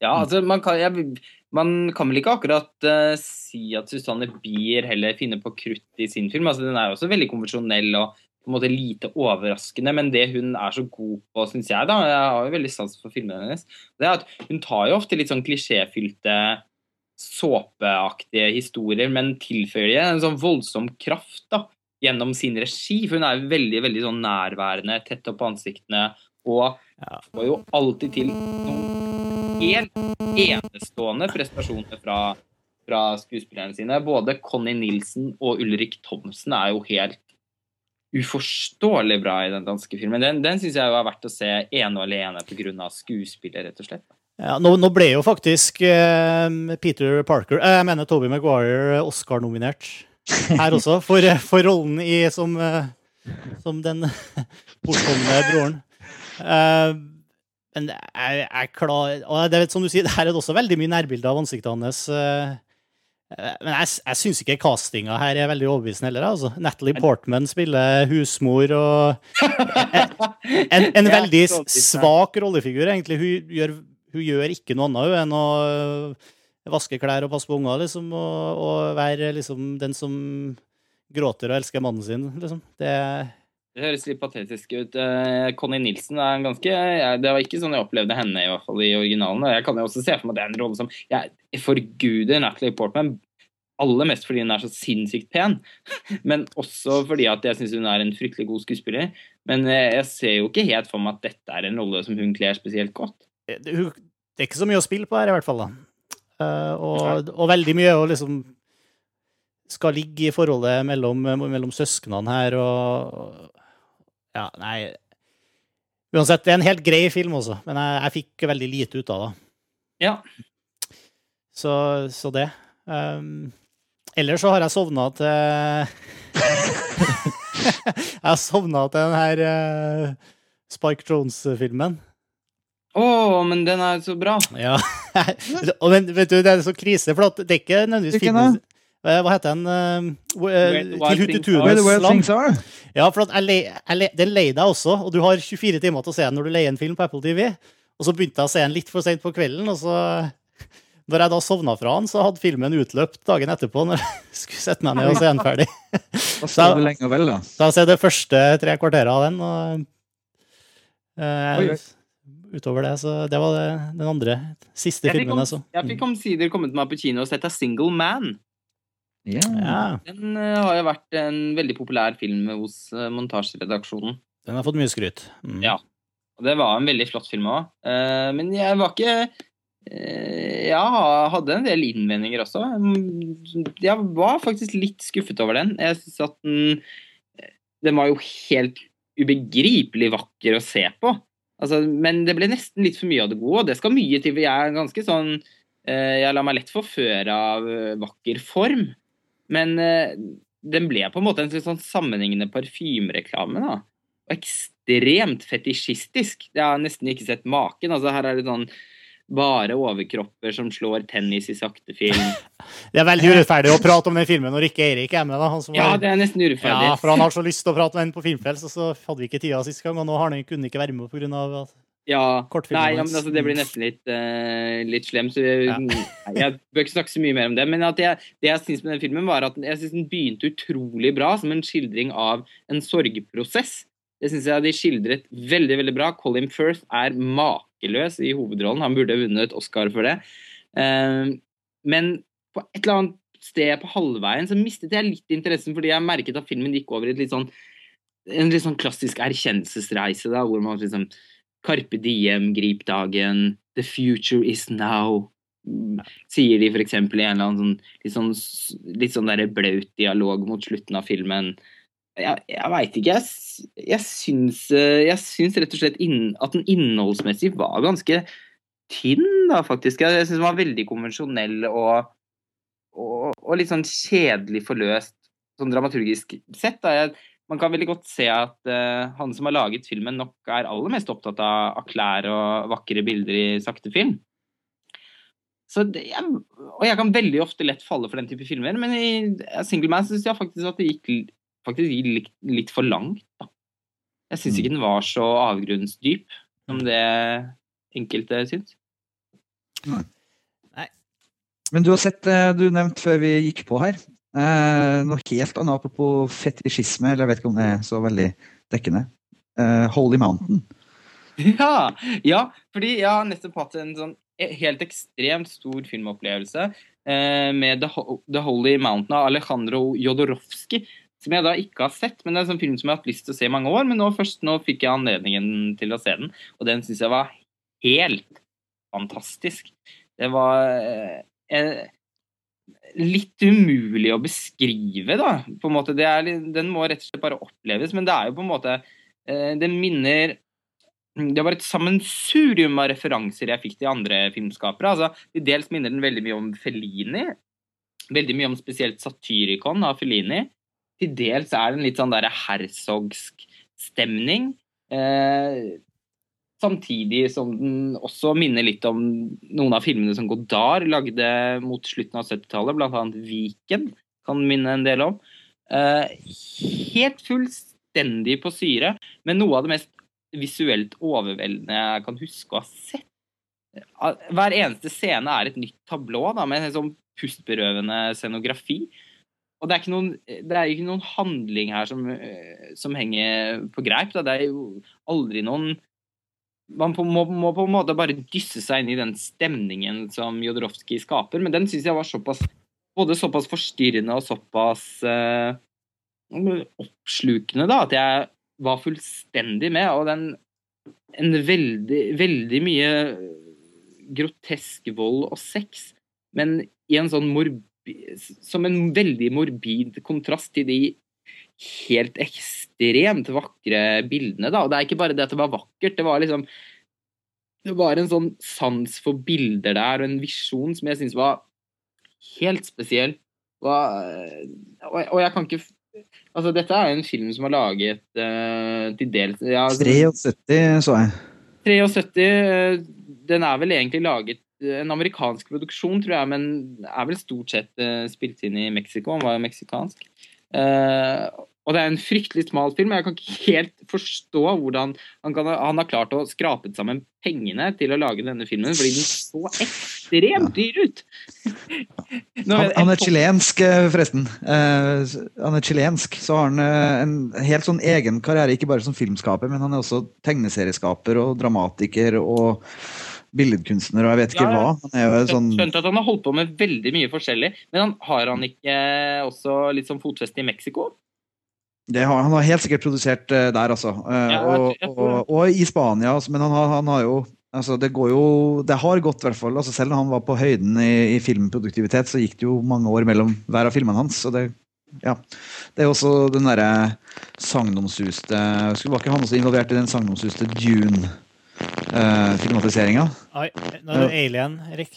Ja, altså man kan, jeg, man kan vel ikke akkurat uh, si at Susanne Bier heller finner på krutt i sin film. altså Den er jo også veldig konvensjonell og på en måte lite overraskende, men det hun er så god på, syns jeg, da Jeg har jo veldig sans for filmene hennes. det er at Hun tar jo ofte litt sånn klisjéfylte, såpeaktige historier, men tilføyer en sånn voldsom kraft da, gjennom sin regi. For hun er veldig veldig sånn nærværende, tett opp på ansiktene, og får jo alltid til noen helt enestående prestasjoner fra, fra skuespillerne sine. Både Conny Nilsen og Ulrik Thomsen er jo helt uforståelig bra i den danske filmen. Den, den syns jeg var verdt å se ene og alene pga. skuespillet, rett og slett. Ja, nå, nå, ble jo faktisk eh, Peter Parker, eh, jeg mener Toby Maguire, Oscar-nominert her også, for, for rollen i, som, eh, som den bortkomne broren. Eh, men jeg er klar Og det er som du sier, her er det også veldig mye nærbilder av ansiktet hans. Eh, eh, men jeg, jeg syns ikke castinga her er veldig overbevisende heller. Altså. Natalie Portman spiller husmor og En, en veldig svak rollefigur, egentlig. Hun gjør, hun gjør ikke noe annet enn å vaske klær og passe på unger, liksom, og, og være liksom, den som gråter og elsker mannen sin. Liksom. Det det høres litt patetisk ut. Uh, Conny Nilsen er en ganske Det var ikke sånn jeg opplevde henne i hvert fall i originalen. Jeg kan jo også se for meg at det er en rolle som Jeg forguder Natalie Portman. Aller mest fordi hun er så sinnssykt pen, men også fordi at jeg syns hun er en fryktelig god skuespiller. Men uh, jeg ser jo ikke helt for meg at dette er en rolle som hun kler spesielt godt. Det, det er ikke så mye å spille på her, i hvert fall. da. Og, og, veldig mye å liksom skal ligge i forholdet mellom, mellom søsknene her og ja, nei Uansett, det er en helt grei film også, men jeg, jeg fikk veldig lite ut av det. Ja. Så, så det. Um, ellers så har jeg sovna til Jeg har sovna til den her uh, Spike Jones-filmen. Å, men den er så bra. Ja. Og men, vet du, det er så krise, for det er ikke nødvendigvis filmen Hva heter den? Uh, Where the til Where land. things are. Ja, for at jeg le, jeg le, den leier deg også, og du har 24 timer til å se den når du leier en film på Apple TV. Og så begynte jeg å se den litt for sent på kvelden, og så Når jeg da sovna fra den, så hadde filmen utløpt dagen etterpå når jeg skulle sette meg ned og se den ferdig. Da skal du lenge vel, da. Så jeg ser det første tre kvarteret av den, og eh, utover det, så det var det, den andre siste Jeg filmen jeg så. jeg fikk omsider kommet meg på kino og sett A Single Man. Ja. Ja, Den eh, har jo vært en veldig populær film hos uh, montasjeredaksjonen. den har fått mye skryt. Mm. Ja. Og det var en veldig flott film òg. men jeg var ikke eh, Jeg hadde en del innvendinger også. Mm, Jeg var faktisk litt skuffet over den. Jeg synes at den Den var jo helt ubegripelig vakker å se på. Altså, men det ble nesten litt for mye av det gode, og det skal mye til. Jeg er ganske sånn eh, Jeg lar meg lett forføre av eh, vakker form. Men eh, den ble på en måte en sånn sammenhengende parfymereklame. da. Og ekstremt fetisjistisk. Jeg har nesten ikke sett maken. altså Her er det sånn bare overkropper som slår tennis i sakte film. Det er veldig urettferdig å prate om den filmen når ikke Eirik er med. da. Han som Ja, var, det er nesten urettferdig. ja, for han har så lyst til å prate med den på Filmfrelst, og så hadde vi ikke tida sist gang, og nå har han, kunne ikke være med pga. at Ja, nei, ja, men altså, det blir nesten litt, uh, litt slem, Så jeg, Ja. nei, jeg bør ikke snakke så mye mer om det. Men jeg, det jeg syns med den filmen, var at jeg synes den begynte utrolig bra som en skildring av en sorgprosess. Det syns jeg de skildret veldig veldig bra. Colin Firth er makeløs i hovedrollen. Han burde vunnet Oscar for det. Eh, men på et eller annet sted på halvveien så mistet jeg litt interessen, fordi jeg merket at filmen gikk over i et litt sånn en litt sånn klassisk erkjennelsesreise, da, hvor man liksom Carpe diem, grip dagen, the future is now. Mm, Sier de f.eks. i en eller annen sånn, litt sånn, litt sånn blaut dialog mot slutten av filmen. Jeg, jeg veit ikke. Jeg, jeg, syns, eh, jeg syns rett og slett inn, at den innholdsmessig var ganske tynn, da, faktisk. Jeg, jeg syns den var veldig konvensjonell og, og, og litt sånn kjedelig forløst, sånn dramaturgisk sett. Da. Jeg, man kan veldig godt se at uh, han som har laget filmen, nok er aller mest opptatt av, av klær og vakre bilder i sakte film. Så det, jeg, og jeg kan veldig ofte lett falle for den type filmer, men i Single Man syns jeg faktisk at det gikk, faktisk gikk litt, litt for langt. Da. Jeg syns Mm. ikke den var så avgrunnsdyp som det enkelte syns. Men du har sett, eh, du nevnte før vi gikk på her, eh, noe helt annet apropos fetisjisme, eller jeg vet ikke om det er så veldig dekkende. Eh, Holy Mountain. Ja, ja, fordi jeg har nettopp hatt en sånn helt ekstremt stor filmopplevelse eh, med The, The Holy Mountain av Alejandro Jodorowsky, som jeg da ikke har sett, men det er en sånn film som jeg har hatt lyst til å se i mange år, men nå først nå fikk jeg anledningen til å se den, og den syns jeg var helt fantastisk. Det var eh, litt umulig å beskrive, da. På en måte. Er, den må rett og slett bare oppleves, men det er jo på en måte eh, Det minner det var et sammensurium av referanser jeg fikk til andre filmskapere. Altså, til dels minner den veldig mye om Fellini. Veldig mye om spesielt Satyricon av Fellini. Til dels er den litt sånn der herzogsk stemning. Eh, samtidig som den også minner litt om noen av filmene som Godard lagde mot slutten av 70-tallet, bl.a. Viken kan minne en del om. Eh, helt fullstendig på syre, men noe av det mest visuelt overveldende jeg kan huske å ha sett. Hver eneste scene er et nytt tablå da, med en sånn pustberøvende scenografi. Og det er ikke noen, er ikke noen handling her som, eh, som henger på greip. Da. Det er jo aldri noen Man må, må på en måte bare dysse seg inn i den stemningen som Jodorowsky skaper, men den syns jeg var såpass både såpass forstyrrende og såpass eh, oppslukende da, at jeg var fullstendig med. Og den en veldig, veldig mye grotesk vold og sex, men i en sånn morbi, som en veldig morbid kontrast til de helt ekstremt vakre bildene. Da. Og det er ikke bare det at det var vakkert, det var liksom Det var en sånn sans for bilder der og en visjon som jeg syns var helt spesiell. Og, og jeg kan ikke Altså, dette er en film som er laget uh, til dels ja, 73, så jeg. 73. Eh, den er vel egentlig laget en amerikansk produksjon, tror jeg, men er vel stort sett uh, spilt inn i Mexico. Han var jo meksikansk. Uh, og det er en fryktelig smal film. Jeg kan ikke helt forstå hvordan han, kan, han har klart å skrape sammen pengene til å lage denne filmen, fordi den så ekstremt dyr ut. han, han, er chilensk, eh, forresten. Uh, han er chilensk, så har han uh, en helt sånn egen karriere, ikke bare som filmskaper, men han er også tegneserieskaper og dramatiker og billedkunstner og jeg vet ikke ja, hva. Han sånn... Skjønt at han har holdt på med veldig mye forskjellig, men han, har han ikke også litt sånn fotfeste i Mexico? Har, han har helt sikkert produsert uh, der, altså. Uh, ja, og, og, og, i Spania, altså, men han har, han har jo altså, det, går jo, det har gått, i hvert fall. Altså, selv når han var på høyden i, i, filmproduktivitet, så gikk det jo mange år mellom hver av filmene hans. Så det, ja. det er også den derre sagnomsuste Var ikke han også involvert i den sagnomsuste Dune-filmatiseringa? Uh, Oi, nå er det Alien, Erik.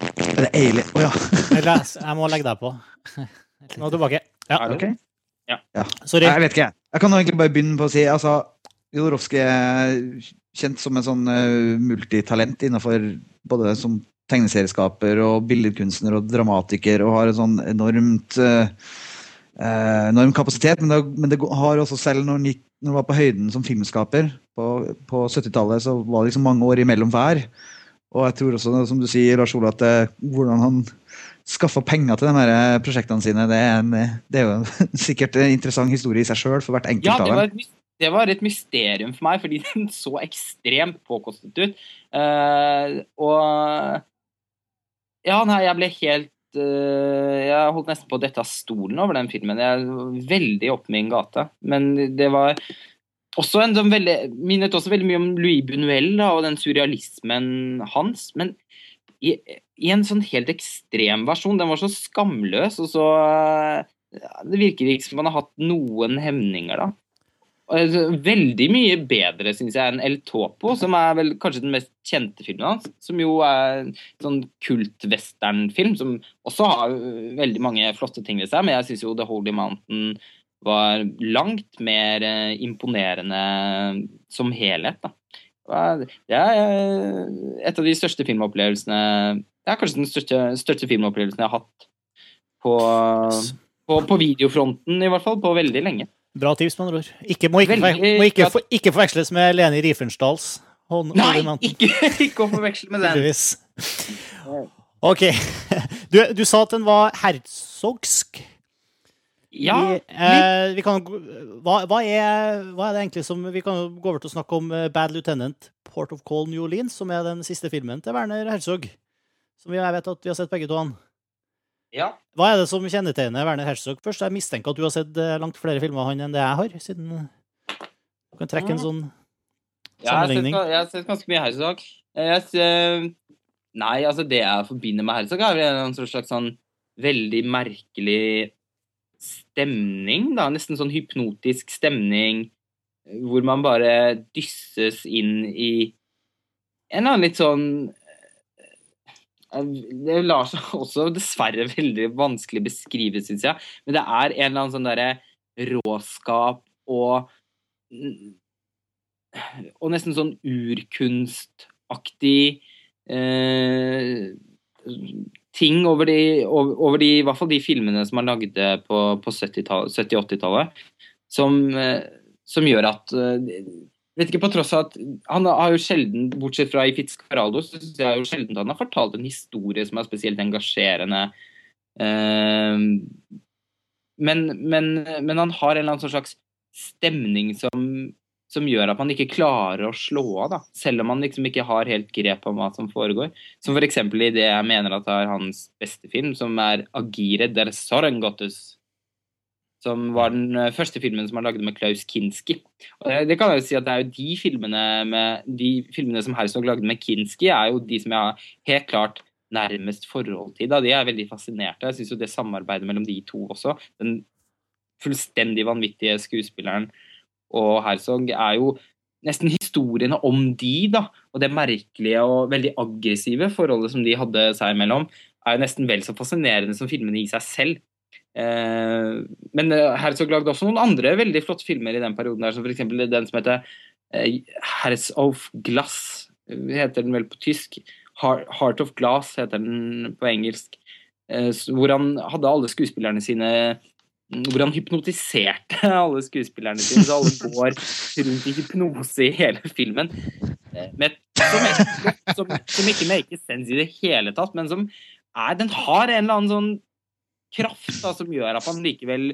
Er det Alien? Å oh, ja. jeg må legge deg på. Nå er du tilbake. Ja. Okay. Ja. ja. Jeg vet ikke. Jeg kan egentlig bare begynne på å si altså, Jodorowsky er kjent som en sånn uh, multitalent innenfor både som tegneserieskaper og billedkunstner og dramatiker og har en sånn enormt uh, enorm kapasitet. Men det, men det, har også selv når han, gikk, når han var på høyden som filmskaper på, på 70-tallet, så var det liksom mange år imellom hver. Og jeg tror også, som du sier, Lars Ole, at det, hvordan han skaffa penger til de her prosjektene sine, det er, en, det er, jo sikkert en interessant historie i seg sjøl for hvert enkelt ja, av dem. Det var et mysterium for meg, fordi den så ekstremt påkostet ut. Uh, og Ja, nei, jeg ble helt uh, Jeg holdt nesten på å dette av stolen over den filmen. Jeg var veldig oppe min gate. Men det var også en som veldig, minnet også veldig mye om Louis Bunuel da, og den surrealismen hans. Men i, en sånn helt ekstrem versjon. Den var så skamløs, og så Det virker ikke som man har hatt noen hemninger, da. Altså, veldig mye bedre, syns jeg, enn El Topo, som er vel kanskje den mest kjente filmen hans. Som jo er en sånn kult-westernfilm, som også har veldig mange flotte ting ved seg. Men jeg syns jo The Holy Mountain var langt mer eh, imponerende som helhet, da. Det er eh, et av de største filmopplevelsene Det er kanskje den største, største filmopplevelsen jeg har hatt på, på, på, videofronten, i hvert fall, på veldig lenge. Bra tips, med andre ord. Ikke, må ikke, veldig, må ikke, for, ikke forveksles med Leni Riefenstahls Nei, ikke, ikke å forveksle med den. OK. Du, du, sa at den var herzogsk. Ja, vi, eh, vi kan, hva, hva, er, hva, er, det egentlig som Vi kan gå over til å snakke om eh, Bad Lieutenant, Port of Call New Orleans, som er den siste filmen til Werner Herzog. Som jeg vet at vi har sett begge to. Han. Ja. Hva er det som kjennetegner Werner Herzog først? Jeg mistenker at du har sett eh, langt flere filmer av han enn det jeg har, siden du kan trekke en sånn sammenligning. Ja, jeg har sett, ganske mye Herzog. Jeg, nei, altså det jeg forbinder med Herzog, er en slags sånn veldig merkelig stemning, da. Nesten sånn hypnotisk stemning hvor man bare dysses inn i en eller annen litt sånn eh, Det lar seg også dessverre veldig vanskelig beskrive, syns jeg. Men det er en eller annen sånn derre råskap og Og nesten sånn urkunstaktig eh, ting over de, over de, i hvert fall de filmene som er lagd på, på 70-80-tallet, som, eh, som, gjør at eh, vet ikke, på tross av at Han har jo sjelden, bortsett fra i Fitzcaraldo, så syns jeg jo sjelden han har fortalt en historie som er spesielt engasjerende. Eh, men, men, men, han har en eller annen slags stemning som som gjør at man ikke klarer å slå av, da. Selv om man liksom ikke har helt grep om hva som foregår. Som f.eks. i det jeg mener at er hans beste film, som er 'Agire der Sorengottes'. Som var den eh, første filmen som han lagde med Klaus Kinski. Og det, det, kan jeg jo si at det er jo de filmene, med, de filmene som Herzog lagde med Kinski, er jo de som jeg har helt klart nærmest forhold til. Da. De er veldig fascinerte. Jeg syns jo det samarbeidet mellom de to også, den fullstendig vanvittige skuespilleren og Herzog er jo nesten historiene om de, da, og det merkelige og veldig aggressive forholdet som de hadde seg imellom. er jo nesten vel så fascinerende som filmene i seg selv. Eh, men eh, Herzog lagde også noen andre veldig flotte filmer i den perioden, der, som f.eks. den som heter eh, Herz of Glass, heter den vel på tysk. Heart of Glass heter den på engelsk. Hvor han hadde alle skuespillerne sine hvor han hypnotiserte alle skuespillerne sine, så alle går rundt i hypnose i hele filmen. Med, som, som, som, ikke maker sense i det hele tatt, men som er Den har en eller annen sånn kraft da, som gjør at han likevel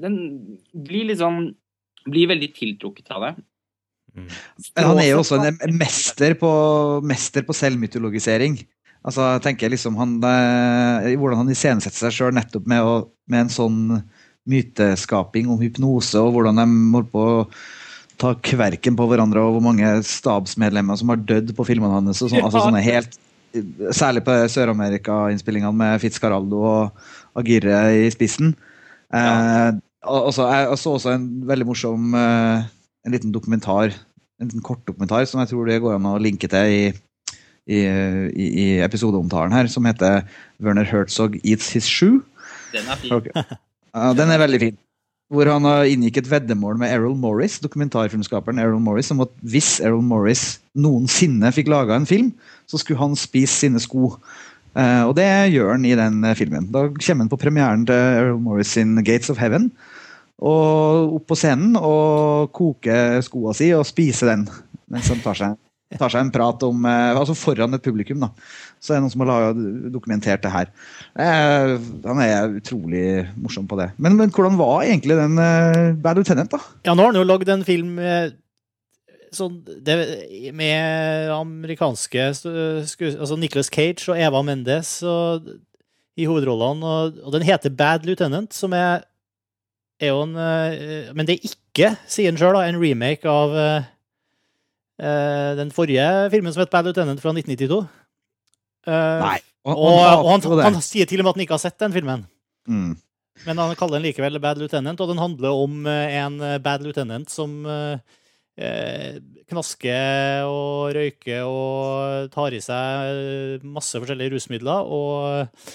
Den blir liksom Blir veldig tiltrukket av det. Mm. Han er jo også en mester på, mester på selvmytologisering. Altså, jeg tenker liksom han, eh, Hvordan han iscenesetter seg sjøl nettopp med, å, med, en sånn myteskaping om hypnose, og hvordan de holder på å ta kverken på hverandre, og hvor mange stabsmedlemmer som har dødd på filmene hans. Og sånn, altså, sånne helt, særlig på Sør-Amerika-innspillingene med Fitzcarraldo og Agirre i spissen. Ja. Eh, altså, jeg så også en veldig morsom eh, en liten dokumentar, en liten kortdokumentar som jeg tror det går an å linke til i, i, i, i episodeomtalen her, som heter 'Werner Herzog Eats His Shoe'. Den er fin. Okay. Ja, den er veldig fin. Hvor han inngikk et veddemål med Errol Morris, dokumentarfilmskaperen Errol Morris, om at hvis Errol Morris noensinne fikk laga en film, så skulle han spise sine sko. Uh, og det gjør han i den uh, filmen. Da kommer han på premieren til Errol Morris sin 'Gates of Heaven'. Og opp på scenen og koke skoa si og spise den mens han tar seg, tar seg en prat om uh, Altså foran et publikum, da. Så det er noen som har dokumentert det her. han er utrolig morsom på det. Men, men hvordan var egentlig den Bad Lieutenant, da? Ja, nå har han jo lagd en film sånn det, Med amerikanske Altså Nicholas Cage og Eva Mendes og, i hovedrollene, og, og, den heter Bad Lieutenant, som er, er jo en uh, Men det er ikke, sier han sjøl, en remake av uh, uh, den forrige filmen som het Bad Lieutenant fra 1992. Nei. Og, og, og han, han, sier til og med at han ikke har sett den filmen. Mm. Men han kaller den likevel Bad Lieutenant, og den handler om en Bad Lieutenant som Eh, knaske og røyke og tar i seg masse forskjellige rusmidler og,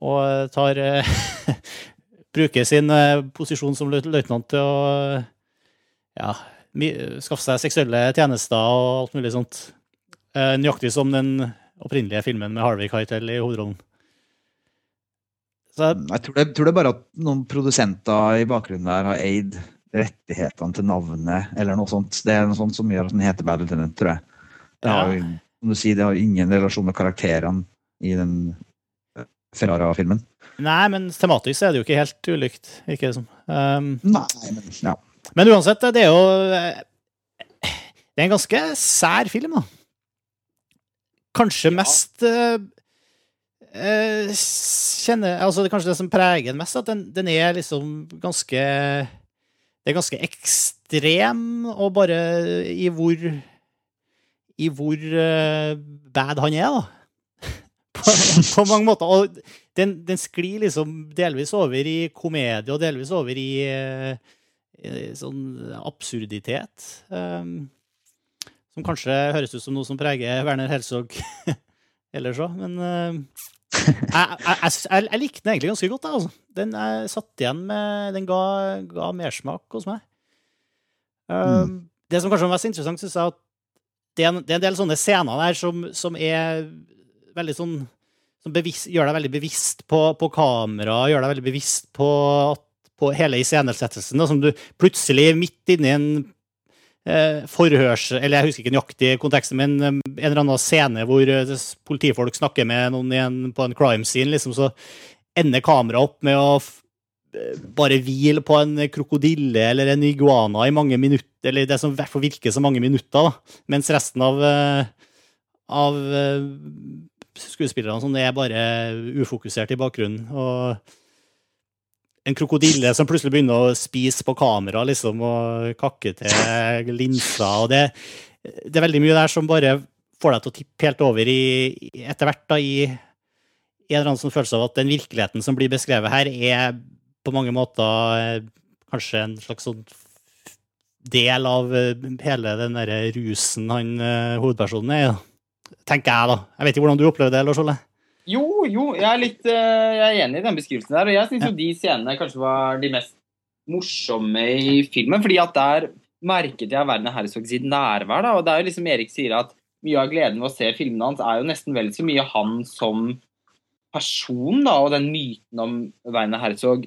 og tar Bruker sin eh, posisjon som løytnant til å ja, skaffe seg seksuelle tjenester og alt mulig sånt. Eh, nøyaktig som den opprinnelige filmen med Harvey Keitel i hovedrollen. Jeg tror det, tror det bare at noen produsenter i bakgrunnen der har eid rettighetene til navnet eller noe sånt. Det er noe sånt som gjør at den heter Bad Lieutenant, tror jeg. Det har, ja. som du sier, det har ingen relasjon med karakterene i den eh, Ferrara-filmen. Nei, men tematisk er det jo ikke helt ulikt, ikke det som. Um, Nei, men, ja. men uansett, det er jo eh, Det er en ganske sær film, da. Kanskje mest uh, uh, kjenner, altså det er kanskje det som preger den mest, at den, den er liksom ganske det er ganske ekstrem, og bare i hvor I hvor uh, bad han er, da. på, på, mange måter. Og den, den, sklir liksom delvis over i komedie, og delvis over i, uh, i sånn absurditet. Um, som kanskje høres ut som noe som preger Werner Herzog ellers òg, men uh, jeg, jeg, jeg, jeg, likte den egentlig ganske godt. Altså. Den jeg satt igjen med Den ga, ga mersmak hos meg. Um, mm. Det som kanskje var mest interessant, syns jeg, at det er, en, det er, en, del sånne scener der som, som er veldig sånn som bevisst, Gjør deg veldig bevisst på, på kamera, gjør deg veldig bevisst på, på hele iscenesettelsen. Som du plutselig, midt inni en forhørs... Eller jeg husker ikke nøyaktig konteksten, men eh, en eller annen scene hvor eh, politifolk snakker med noen en, på en crime scene, liksom, så ender kameraet opp med å eh, bare hvile på en krokodille eller en iguana i mange minutter, eller det som i hvert fall virker som mange minutter, da, mens resten av, av skuespillerne sånn, er bare ufokusert i bakgrunnen. og en krokodille som plutselig begynner å spise på kamera liksom, og kakke til linser. og det, det, er veldig mye der som bare får deg til å tippe helt over i, etter hvert da, i, i en eller annen sånn følelse av at den virkeligheten som blir beskrevet her, er på mange måter eh, kanskje en slags sånn del av eh, hele den derre rusen han eh, hovedpersonen er i. Tenker jeg, da. Jeg vet ikke hvordan du opplever det, Lars Ole? Jo, jo, jeg er litt eh, jeg er enig i den beskrivelsen der. Og jeg syns jo de scenene kanskje var de mest morsomme i filmen. fordi at der merket jeg Werner Herzog sitt nærvær. da, Og det er jo liksom Erik sier at mye av gleden ved å se filmene hans er jo nesten vel så mye han som person, da, og den myten om Werner Herzog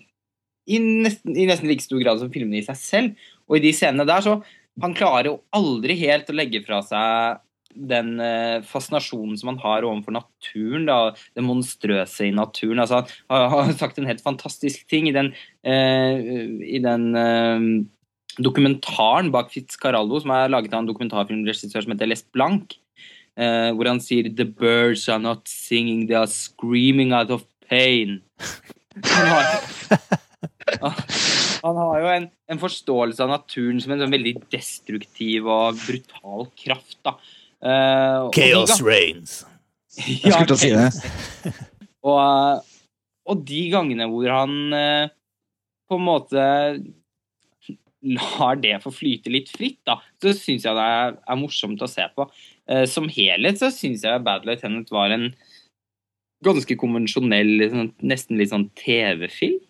i nesten, i nesten like stor grad som filmene i seg selv. Og i de scenene der så Han klarer jo aldri helt å legge fra seg den eh, fascinasjonen som han har overfor naturen, da, det monstrøse i naturen. Altså, han har sagt en helt fantastisk ting i den, eh, i den eh, dokumentaren bak Fitzcarraldo, som er laget av en dokumentarfilmregissør som heter Les Blanc, eh, hvor han sier The birds are not singing, they are screaming out of pain. Han har, han har jo en, en, forståelse av naturen som en sånn veldig destruktiv og brutal kraft. da. Uh, Chaos reigns. Jeg skulle til å si det. og, eh, og, de gangene hvor han uh, på en måte lar det få flyte litt fritt, da, så syns jeg det er, er, morsomt å se på. Uh, som helhet så syns jeg Bad Lieutenant var en ganske konvensjonell, sånn, nesten litt sånn TV-film.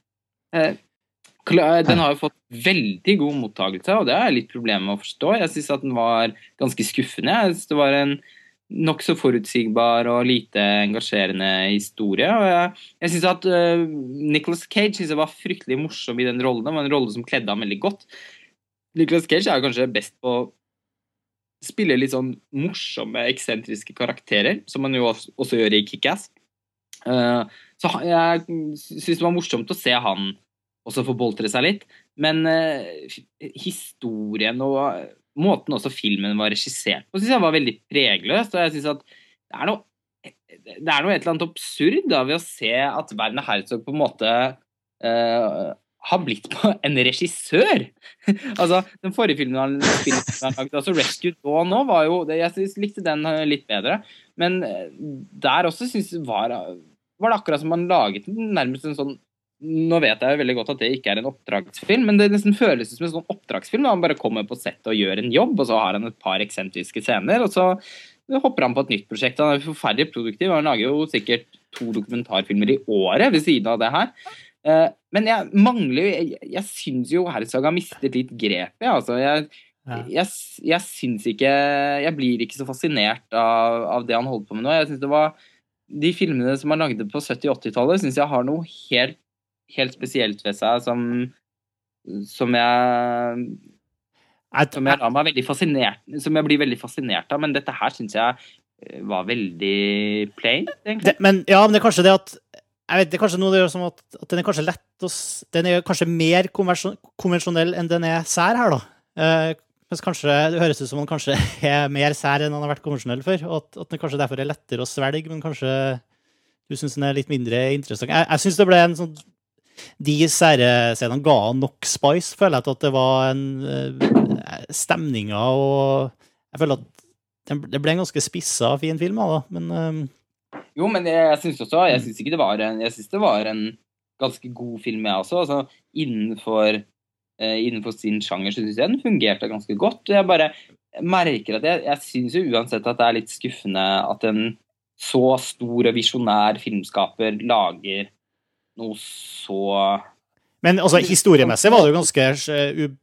Den har jo fått veldig god mottakelse, og det er litt problemer med å forstå. Jeg syns at den var ganske skuffende. Jeg synes Det var en nokså forutsigbar og lite engasjerende historie. Og jeg, jeg syns at uh, Nicholas Cage synes jeg var fryktelig morsom i den rollen. Det var en rolle som kledde ham veldig godt. Nicholas Cage er kanskje best på å spille litt sånn morsomme, eksentriske karakterer, som han jo også, også gjør i Kickass. Uh, så jeg syns det var morsomt å se han også få boltre seg litt. Men uh, historien og uh, måten også filmen var regissert på, syns jeg var veldig pregløst. Og jeg synes at det er, noe, det er noe et eller annet absurd da, ved å se at Werner Herzog på en måte uh, har blitt på en regissør. altså, Den forrige filmen han lagde, altså 'Rescue Dawn' nå, var jo Jeg likte den litt bedre. Men der også syns var, var det akkurat som man laget nærmest en sånn nå vet jeg jo veldig godt at det ikke er en oppdragsfilm, men det nesten føles som en sånn oppdragsfilm. Da han bare kommer på settet og gjør en jobb, og så har han et par eksentriske scener. Og så hopper han på et nytt prosjekt. Han er forferdelig produktiv. Han lager jo sikkert to dokumentarfilmer i året ved siden av det her. Eh, men jeg mangler Jeg, jeg syns jo Herzog har mistet litt grepet. Altså, jeg, jeg, jeg syns ikke Jeg blir ikke så fascinert av, av det han holder på med nå. Jeg synes det var De filmene som han lagde på 70-80-tallet, syns jeg har noe helt helt spesielt ved seg som, som jeg som jeg, som jeg blir veldig fascinert av, men dette her syns jeg eh, var veldig plain, egentlig. Det, men, ja, men det er kanskje det at jeg vet, det er kanskje noe det gjør som at, at den er kanskje lett å, Den er kanskje mer konvensjonell enn den er sær her, da. Eh, mens kanskje det høres ut som den kanskje er mer sær enn den har vært konvensjonell før. Og at, at den kanskje derfor er lettere å svelge, men kanskje du syns den er litt mindre interessant. Jeg, jeg syns det ble en sånn de scenene ga nok spice, føler jeg, til at det var en uh, stemninga og Jeg føler at det ble en ganske spissa, fin film, da, men uh, Jo, men jeg, jeg syns også Jeg syns det var en det var en ganske god film, jeg også. Altså, innenfor, uh, innenfor sin sjanger så syns jeg den fungerte ganske godt. Jeg bare merker at jeg, jeg syns jo uansett at det er litt skuffende at en så stor og visjonær filmskaper lager noe så Men altså, historiemessig var det jo ganske uh,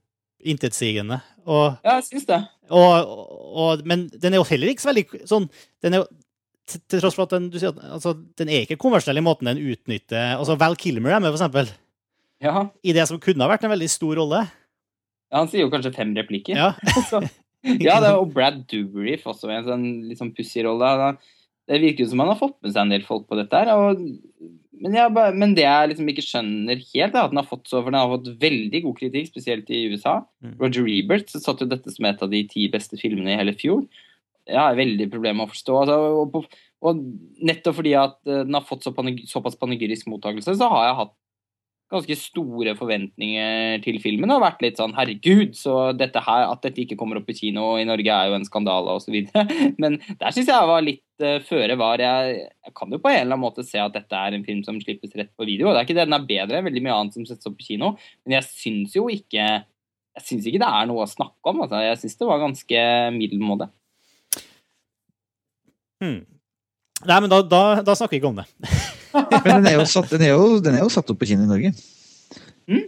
intetsigende. Og, ja, jeg syns det. Og, og, men den er jo heller ikke så veldig sånn den er jo, til, til tross for at den, du sier, altså, den er ikke konvensjonell i måten den utnytter altså Val Kilmer er med, for eksempel. Ja. I det som kunne ha vært en veldig stor rolle. Ja, han sier jo kanskje fem replikker. Ja, ja det, og Brad Dourif også i en sånn litt sånn pussig rolle. Det virker jo som han har fått med seg en del folk på dette her. og men, bare, men, det jeg liksom ikke skjønner helt, er at den har fått så, for den har fått veldig god kritikk, spesielt i USA. Mm. Roger Ebert satt jo dette som et av de ti beste filmene i hele fjor. Jeg har veldig problemer med å forstå. Altså, og, og, nettopp fordi at eh, den har fått så panegy, såpass panegyrisk mottakelse, så har jeg hatt ganske store forventninger til filmen og vært litt sånn herregud, så dette her, at dette ikke kommer opp i kino i Norge er jo en skandale osv. Men der syns jeg var litt uh, føre var. Jeg, jeg, kan jo på en eller annen måte se at dette er en film som slippes rett på video. Det er ikke det, den er bedre, veldig mye annet som settes opp på kino, men jeg syns jo ikke jeg syns ikke det er noe å snakke om. Altså. Jeg syns det var ganske middelmådig. Hmm. Nei, men da, da, da snakker vi ikke om det. Men den er, jo satt, den, er jo, den er jo satt opp på kino i Norge. Mm.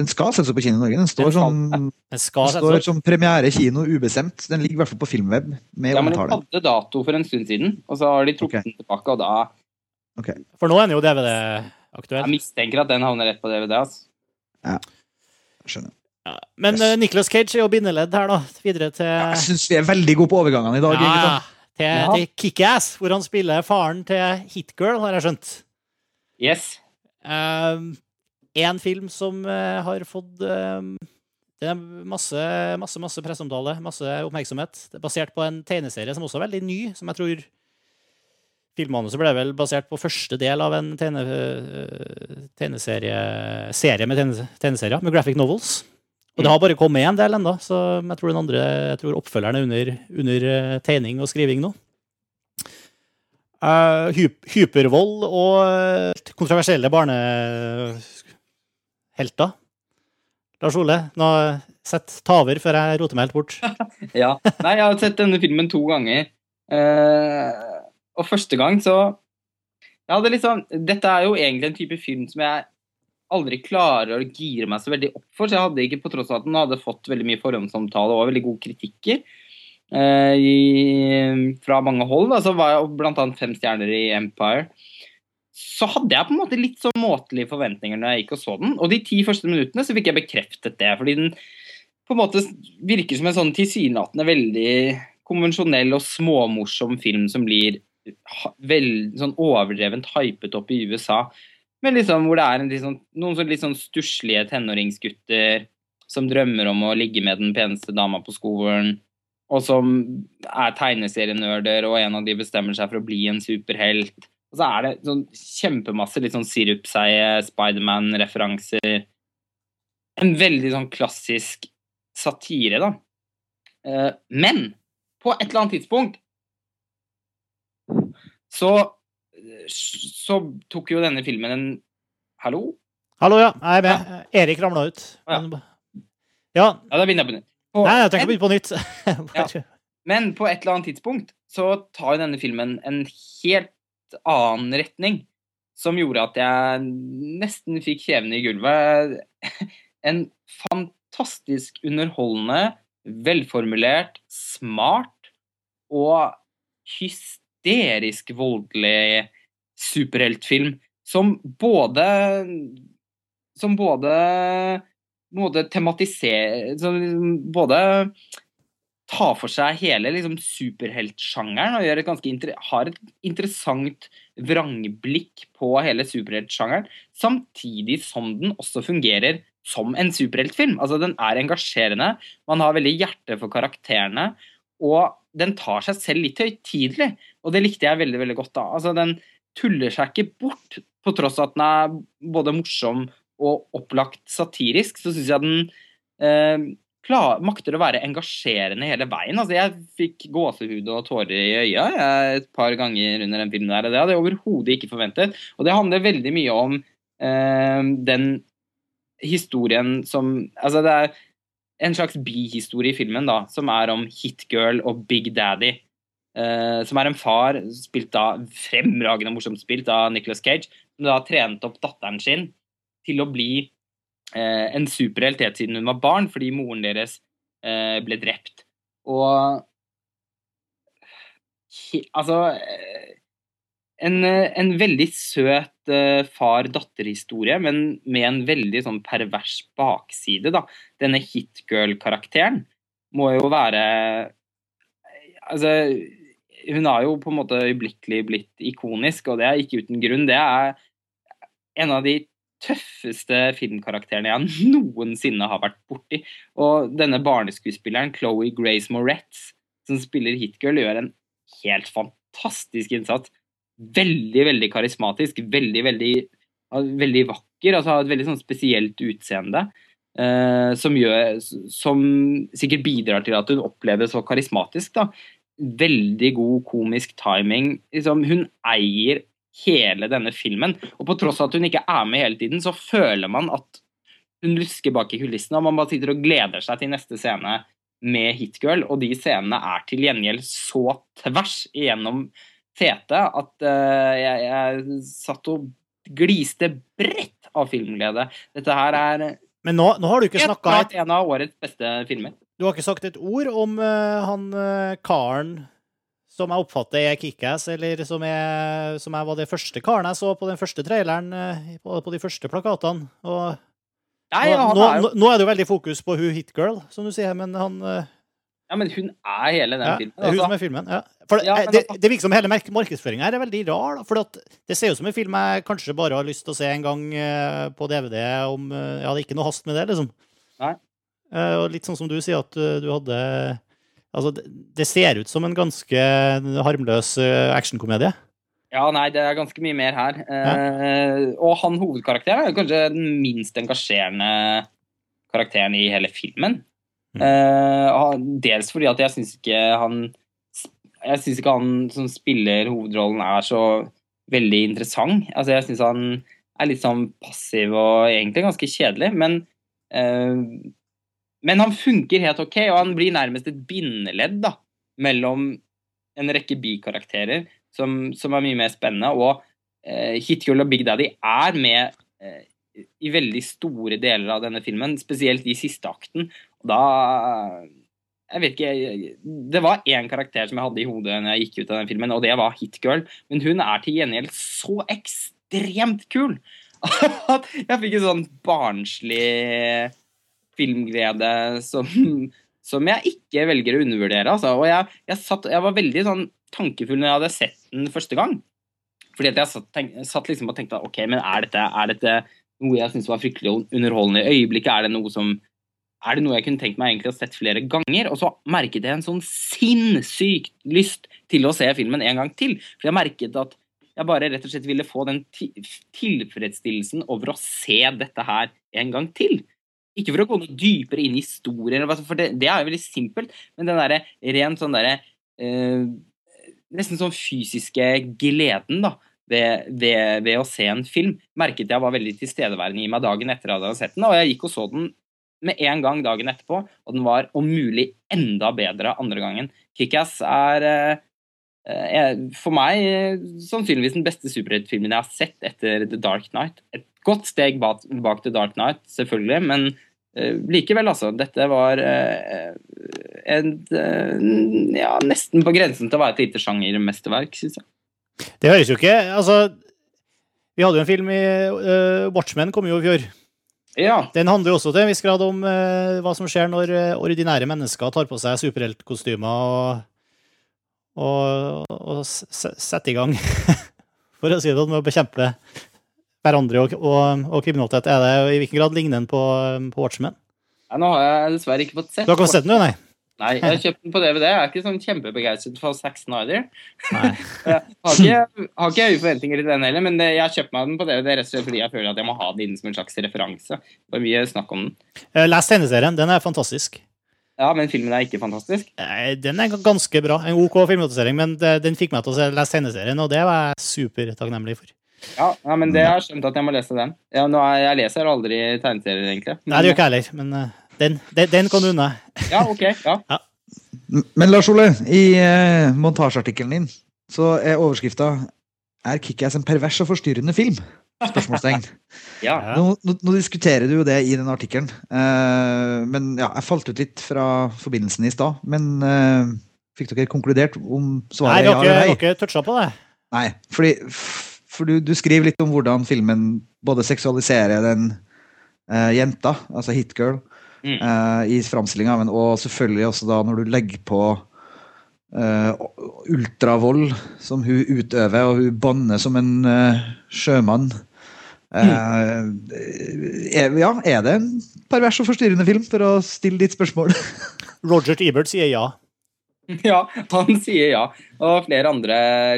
Den skal settes opp på kino i Norge. Den står Den skal- som, Det skal den står som premiere kino ubestemt. Den ligger i hvert fall på Filmweb med Ja, men Den hadde dato for en stund siden, og så har de trukket okay. den tilbake. Og da For nå er den jo jeg DVD-aktuell. mistenker at den havner rett på DVD. Altså. Skjønner. Ja. Men Yes. uh, Nicholas Cage er jo bindeledd her, da. Videre til Ja, jeg syns vi er veldig gode på overgangene i dag. Ja, gutta. Til, Ja. til Kickass, hvor han spiller faren til Hitgirl, har jeg skjønt. Yes. Um, en film som uh, har fått um, det er masse, masse, masse presseomtale, masse oppmerksomhet. Det er basert på en tegneserie som også er veldig ny, som jeg tror Filmmanuset ble vel basert på første del av en tegne, uh, tegneserie serie med tegne, tegneserier, med graphic novels. Og det har bare kommet en del ennå, så jeg tror den andre, jeg tror oppfølgeren er under, under eh, tegning og skriving nå. Uh, hyp hypervold og eh, kontroversielle barnehelter. Lars Ole, nå sett ta over før jeg roter meg helt bort. Ja. Nei, jeg har sett denne filmen to ganger. Uh, og første gang så Ja, det liksom Dette er jo egentlig en type film som jeg aldri klarer å gire meg så veldig opp for, så jeg hadde ikke, på tross av at den hadde fått veldig mye forhåndsomtale og veldig gode kritikker eh, i, fra mange hold, da, så var jeg annet fem stjerner i Empire, så hadde jeg på en måte litt så måtelige forventninger når jeg gikk og så den. Og de ti første minuttene så fikk jeg bekreftet det, fordi den på en måte virker som en sånn tilsynelatende veldig konvensjonell og småmorsom film som blir veld, sånn overdrevent hypet opp i USA. Men liksom hvor det er sånn, noen sånn litt sånn stusslige tenåringsgutter som drømmer om å ligge med den peneste dama på skolen, og som er tegneserienerder, og en av de bestemmer seg for å bli en superhelt. Og så er det sånn kjempemasse litt sånn sirupseie Spiderman-referanser. En veldig sånn klassisk satire, da. Eh, Men på et eller annet tidspunkt så så tok jo denne filmen en Hallo? Hallo, ja. Jeg er med. Erik ramla ut. Ja. Ja. Ja, da begynner jeg på nytt. På Nei, jeg trenger ikke begynne på nytt. ja. Men på et eller annet tidspunkt så tar jo denne filmen en helt annen retning. Som gjorde at jeg nesten fikk kjevene i gulvet. En fantastisk underholdende, velformulert, smart og hysterisk voldelig superheltfilm som både Som både både tematiserer som liksom Både tar for seg hele liksom, superheltsjangeren og gjør et ganske har et interessant vrangblikk på hele superheltsjangeren, samtidig som den også fungerer som en superheltfilm. Altså, den er engasjerende, man har veldig hjerte for karakterene, og den tar seg selv litt høytidelig, og det likte jeg veldig, veldig godt da. Altså, den tuller seg ikke bort, på tross av at den er både morsom og opplagt satirisk, så syns jeg den eh, klar, makter å være engasjerende hele veien. Altså, jeg fikk gåsehud og tårer i øya jeg, et par ganger under den filmen. der, og Det hadde jeg overhodet ikke forventet. Og det handler veldig mye om eh, den historien som Altså, det er en slags bihistorie i filmen, da, som er om Hitgirl og Big Daddy. Uh, som er en far, spilt da, fremragende morsomt spilt av Nicholas Cage, som da trente opp datteren sin til å bli uh, en superhelt helt siden hun var barn, fordi moren deres uh, ble drept. Og he, Altså en, eh, en veldig søt eh, far-datter-historie, men med en veldig sånn pervers bakside, da. Denne hitgirl-karakteren må jo være Altså hun har jo på en måte øyeblikkelig blitt ikonisk, og det er ikke uten grunn. Det er en av de tøffeste filmkarakterene jeg noensinne har vært borti. Og denne barneskuespilleren, Chloé Grace Moretz, som spiller Hitgirl, gjør en helt fantastisk innsats. Veldig, veldig karismatisk. Veldig, veldig, veldig vakker. Altså har et veldig sånn spesielt utseende. Uh, som, gjør, som sikkert bidrar til at hun oppleves så karismatisk. da veldig god komisk timing. Liksom, hun eier hele denne filmen. Og på tross av at hun ikke er med hele tiden, så føler man at hun lusker bak i kulissene, og man bare sitter og gleder seg til neste scene med Hitgirl, og de scenene er til gjengjeld så tvers igjennom fete at uh, jeg, jeg, satt og gliste bredt av filmglede. Dette her er Men nå, nå har du ikke snakka et... en av årets beste filmer. Du har ikke sagt et ord om uh, han uh, karen som jeg oppfatter er Kickass, eller som, jeg, som jeg var det første karen jeg så på den første traileren, på, på de første plakatene. Og Nei, ja, nå, nå, nå, er det jo veldig fokus på hun hitgirl, som du sier, men han ja, men hun er hele den ja, filmen. Er hun altså. som er filmen, ja. For ja, det, altså- det, virker som hele markedsføringa her er veldig rar. Da, for det ser ut som en film jeg kanskje bare har lyst til å se en gang uh, på DVD. Om, uh, jeg det er ikke noe hast med det, liksom. Nei. Uh, og litt sånn som du sier, at du hadde Altså, det, det, ser ut som en ganske harmløs actionkomedie. Ja, nei, det er ganske mye mer her. Og han hovedkarakteren er kanskje den minst engasjerende karakteren i hele filmen. Uh, dels fordi at jeg syns ikke han Jeg syns ikke han som spiller hovedrollen er så veldig interessant. Altså Jeg syns han er litt sånn passiv og egentlig ganske kjedelig, men uh, Men han funker helt OK, og han blir nærmest et bindeledd da mellom en rekke bikarakterer som, som er mye mer spennende, og uh, Hitgirl og Big Daddy er med i veldig store deler av denne filmen, spesielt i siste akten. Da Jeg vet ikke Det var én karakter som jeg hadde i hodet når jeg gikk ut av den filmen, og det var Hitgirl. Men hun er til gjengjeld så ekstremt kul at jeg fikk en sånn barnslig filmglede som, som jeg ikke velger å undervurdere. Altså. Og jeg, jeg, satt, jeg, var veldig sånn tankefull når jeg hadde sett den første gang. Fordi at jeg satt, tenk, satt liksom og tenkte OK, men er dette, er dette noe jeg syns var fryktelig underholdende i øyeblikket? Er det noe som er det noe jeg kunne tenkt meg egentlig å sett flere ganger? Og så merket jeg en sånn sinnssyk lyst til å se filmen en gang til. For jeg merket at jeg bare rett og slett ville få den tilfredsstillelsen over å se dette her en gang til. Ikke for å gå noe dypere inn i historien, for det, det er jo veldig simpelt, men den derre rent sånn derre eh, Nesten sånn fysiske gleden, da. Ved, ved, ved, å se en film merket jeg var veldig tilstedeværende i meg dagen etter at jeg hadde sett den. Og jeg gikk og så den med en gang dagen etterpå, og den var om mulig enda bedre andre gangen. Kickass er eh, for meg eh, sannsynligvis den beste superheltfilmen jeg har sett etter The Dark Night. Et godt steg bak, bak The Dark Night, selvfølgelig, men eh, likevel, altså. Dette var eh, en eh, ja, nesten på grensen til å være et lite sjangermesterverk, syns jeg. Det høres jo ikke Altså, vi hadde jo en film i uh, Watchmen kom jo i fjor. Ja. Den handler jo også til en viss grad om uh, hva som skjer når uh, ordinære mennesker tar på seg superheltkostymer og, og, og setter i gang, for å si det med å bekjempe hverandre og, og, og kriminalitet. Er det i hvilken grad ligner den på, på Watchmen? Ja, nå har jeg dessverre ikke fått sett Du har ikke fått sett den, nei? Nei, jeg har kjøpt den på DVD. Jeg er ikke sånn kjempebegeistret for Zack Snyder. Nei. jeg har ikke, har ikke høye forventninger til den heller, men jeg har kjøpt meg den på DVD rett og slett fordi jeg føler at jeg må ha den inn som en slags referanse. Det er mye snakk om den. Eh, les tegneserien. Den er fantastisk. Ja, men filmen er ikke fantastisk? Den er ganske bra. En OK filmatisering, men den fikk meg til å lese tegneserien, og det var jeg supertakknemlig for. Ja, ja, men det har jeg skjønt at jeg må lese den. Ja, nå er, jeg leser aldri tegneserier, egentlig. Men, Nei, det gjør ikke jeg heller, men den, den, den kan du unna. Ja, ok. Ja. ja. Men Lars Ole, i eh, montasjeartikkelen din så er overskrifta 'Er Kickass en pervers og forstyrrende film?' Spørsmålstegn. ja. nå, nå, nå, diskuterer du jo det i den artikkelen, Eh, men ja, jeg falt ut litt fra forbindelsen i stad. Men eh, fikk dere konkludert om svaret ja eller nei? Nei, dere har ikke toucha på det. Nei, fordi, for du, du, skriver litt om hvordan filmen både seksualiserer den eh, jenta, altså hitgirl, mm. uh, i framstillinga, og selvfølgelig også da når du legger på uh, ultravold som hun utøver, og hun banner som en uh, sjømann. Mm. Er, ja, er det en pervers og forstyrrende film, for å stille ditt spørsmål? Roger Ebert sier ja. Ja, han sier ja. Og flere andre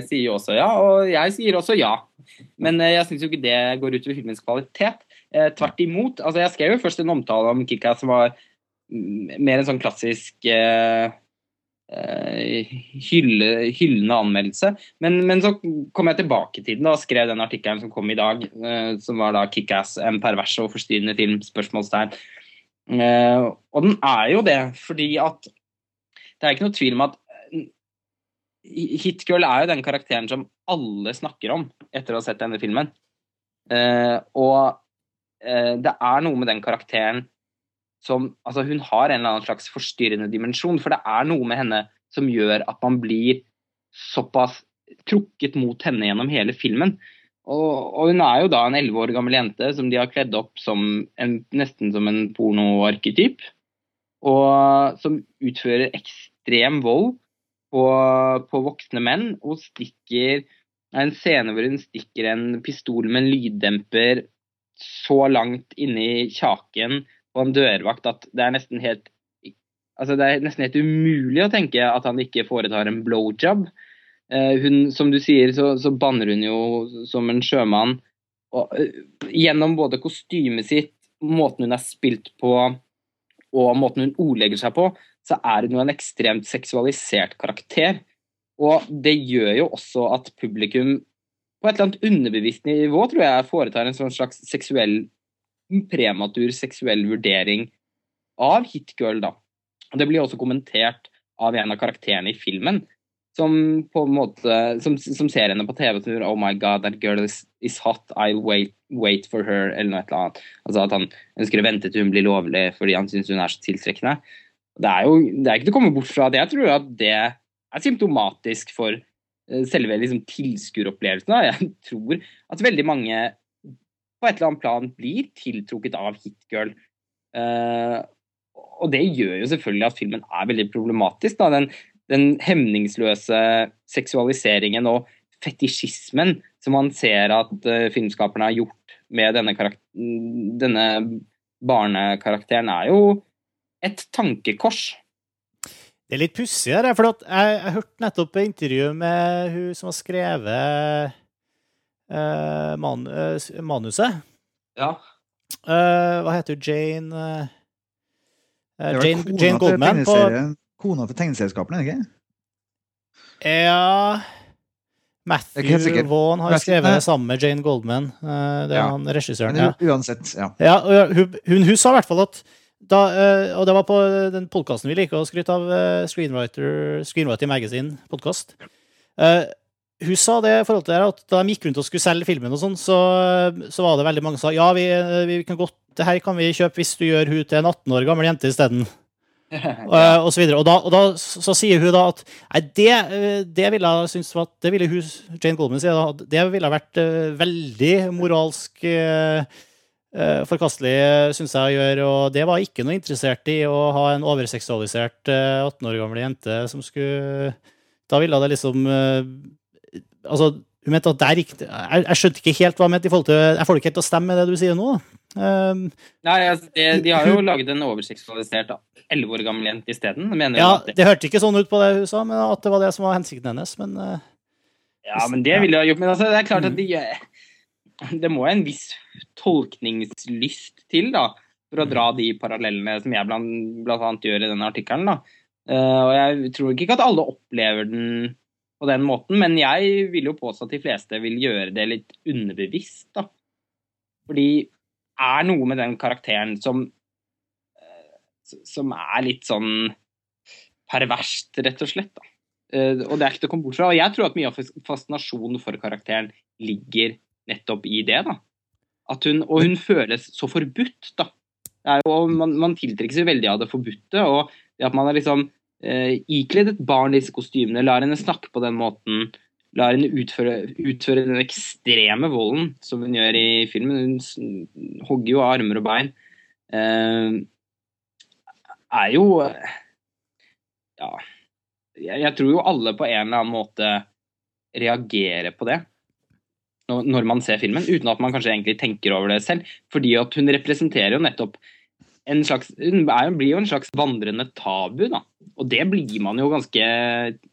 sier også ja. Og jeg sier også ja. Men jeg syns jo ikke det går ut over filmens kvalitet. Eh, tvert imot. Altså, jeg skrev jo først en omtale om Kickass som var mer en sånn klassisk eh, hylle, hyllende anmeldelse. Men, men, så kom jeg tilbake til den og skrev den artikkelen som kom i dag, eh, som var da 'Kickass en pervers og forstyrrende film?' spørsmålstegn. Eh, og den er jo det, fordi at det er ikke noe tvil om at Hitgirl er jo den karakteren som alle snakker om etter å ha sett denne filmen. Eh, og eh, det er noe med den karakteren som Altså, hun har en eller annen slags forstyrrende dimensjon, for det er noe med henne som gjør at man blir såpass trukket mot henne gjennom hele filmen. Og, og, hun er jo da en elleve år gammel jente som de har kledd opp som en, nesten som en pornoarketyp. Og som utfører ekstrem vold på, på voksne menn og stikker en scene hvor hun stikker en pistol med en lyddemper så langt inni kjaken på en dørvakt at det er nesten helt Altså, det er nesten helt umulig å tenke at han ikke foretar en blowjob. Eh, hun, som du sier, så, så, banner hun jo som en sjømann. Og, uh, gjennom både kostymet sitt, måten hun er spilt på, og måten hun ordlegger seg på, så er hun jo en ekstremt seksualisert karakter. Og det gjør jo også at publikum på et eller annet underbevisst nivå tror jeg foretar en sånn slags seksuell prematur seksuell vurdering av Hitgirl, da. Og Det blir også kommentert av en av karakterene i filmen, som på en måte, som, som ser henne på TV og Oh my God, that girl is, is hot, I'll wait, wait, for her, eller noe eller annet. Altså At han ønsker å vente til hun blir lovlig fordi han syns hun er så tiltrekkende. Det er jo det er ikke til å komme bort fra at jeg tror at det er symptomatisk for selve liksom, tilskueropplevelsen. Jeg tror at veldig mange på et eller annet plan blir tiltrukket av hitgirl. Uh, og det gjør jo selvfølgelig at filmen er veldig problematisk. Da. Den, den hemningsløse seksualiseringen og fetisjismen som man ser at uh, filmskaperne har gjort med denne, denne barnekarakteren, er jo et tankekors. Det er litt pussig her, for jeg, jeg hørte nettopp et intervju med hun som har skrevet uh, man, uh, manuset. Ja. Uh, hva heter hun? Jane Jane, Jane Goldman på Kona til tegneserieskaperen, ikke Ja Matthew Vaughan har skrevet det sammen med Jane Goldman. Det er ja. han regissøren. Ja. Uansett, ja. ja hun, hun, hun, sa i hvert fall at da, og det var på den podkasten vi liker å skryte av, Screenwriter, Screenwriter Magazine-podkast hun sa det i forhold til det, at da de gikk rundt og skulle selge filmen, og sånn, så, så, var det veldig mange som sa ja, vi, vi, kan godt, det her kan vi kjøpe hvis du gjør hun til en 18 år gammel jente isteden. ja. og, så videre. Og da, og da så, så sier hun da at nei, det, det ville jeg var, det ville hun, Jane Goldman sier da, det ville vært uh, veldig moralsk uh, uh, forkastelig, syns jeg, å gjøre. Og det var ikke noe interessert i å ha en overseksualisert 18 år gammel jente som skulle Da ville det liksom altså, hun mente at der gikk jeg, jeg, skjønte ikke helt hva hun mente i forhold til Jeg får det ikke helt til å stemme med det du sier nå. Um, Nei, altså, det, de har jo laget en overseksualisert elleve år gammel jente isteden. Ja, det, det hørtes ikke sånn ut på det hun sa, men at det var det som var hensikten hennes. Men, uh, ja, men det ville jeg gjort. Men altså, det er klart at de, det må en viss tolkningslyst til da, for å dra de parallellene som jeg blant, blant annet gjør i denne artikkelen. Uh, og jeg tror ikke at alle opplever den på den måten. Men jeg vil jo påstå at de fleste vil gjøre det litt underbevisst, da. Fordi det er noe med den karakteren som eh, som er litt sånn perverst, rett og slett. da. Uh, og det er ikke til å komme bort fra. Og jeg tror at mye av fascinasjonen for karakteren ligger nettopp i det. da. Hun, og hun føles så forbudt, da. Jo, man, man tiltrekkes jo veldig av det forbudte. Og det at man er liksom eh, ikledd et barn disse kostymene, lar henne snakke på den måten, lar henne utføre, utføre, den ekstreme volden som hun gjør i filmen. Hun hogger jo armer og bein. Eh, er jo Ja. Jeg, jeg, tror jo alle på en eller annen måte reagerer på det når man ser filmen, uten at man kanskje egentlig tenker over det selv. Fordi at hun representerer jo nettopp en slags, hun blir jo en slags vandrende tabu, da. Og det blir man jo ganske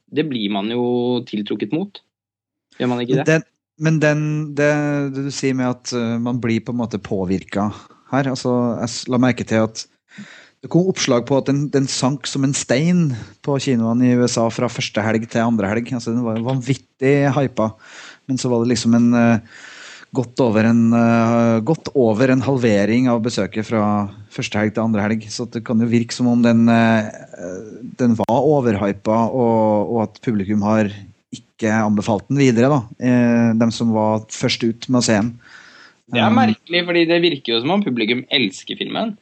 Det blir man jo tiltrukket mot. Gjør man ikke det? Den, men den, det, det, du sier med at uh, man blir på en måte påvirka her altså, Jeg la merke til at det kom oppslag på at den, den, sank som en stein på kinoene i USA fra første helg til andre helg. altså Den var vanvittig hypa. Men så var det liksom en uh, godt over, en, uh, godt over en halvering av besøket fra første helg til andre helg. Så det kan jo virke som om den, uh, den var overhypa, og, og, at publikum har ikke anbefalt den videre. da, uh, De som var først ut med å se den. Det er merkelig, fordi det virker jo som om publikum elsker filmen.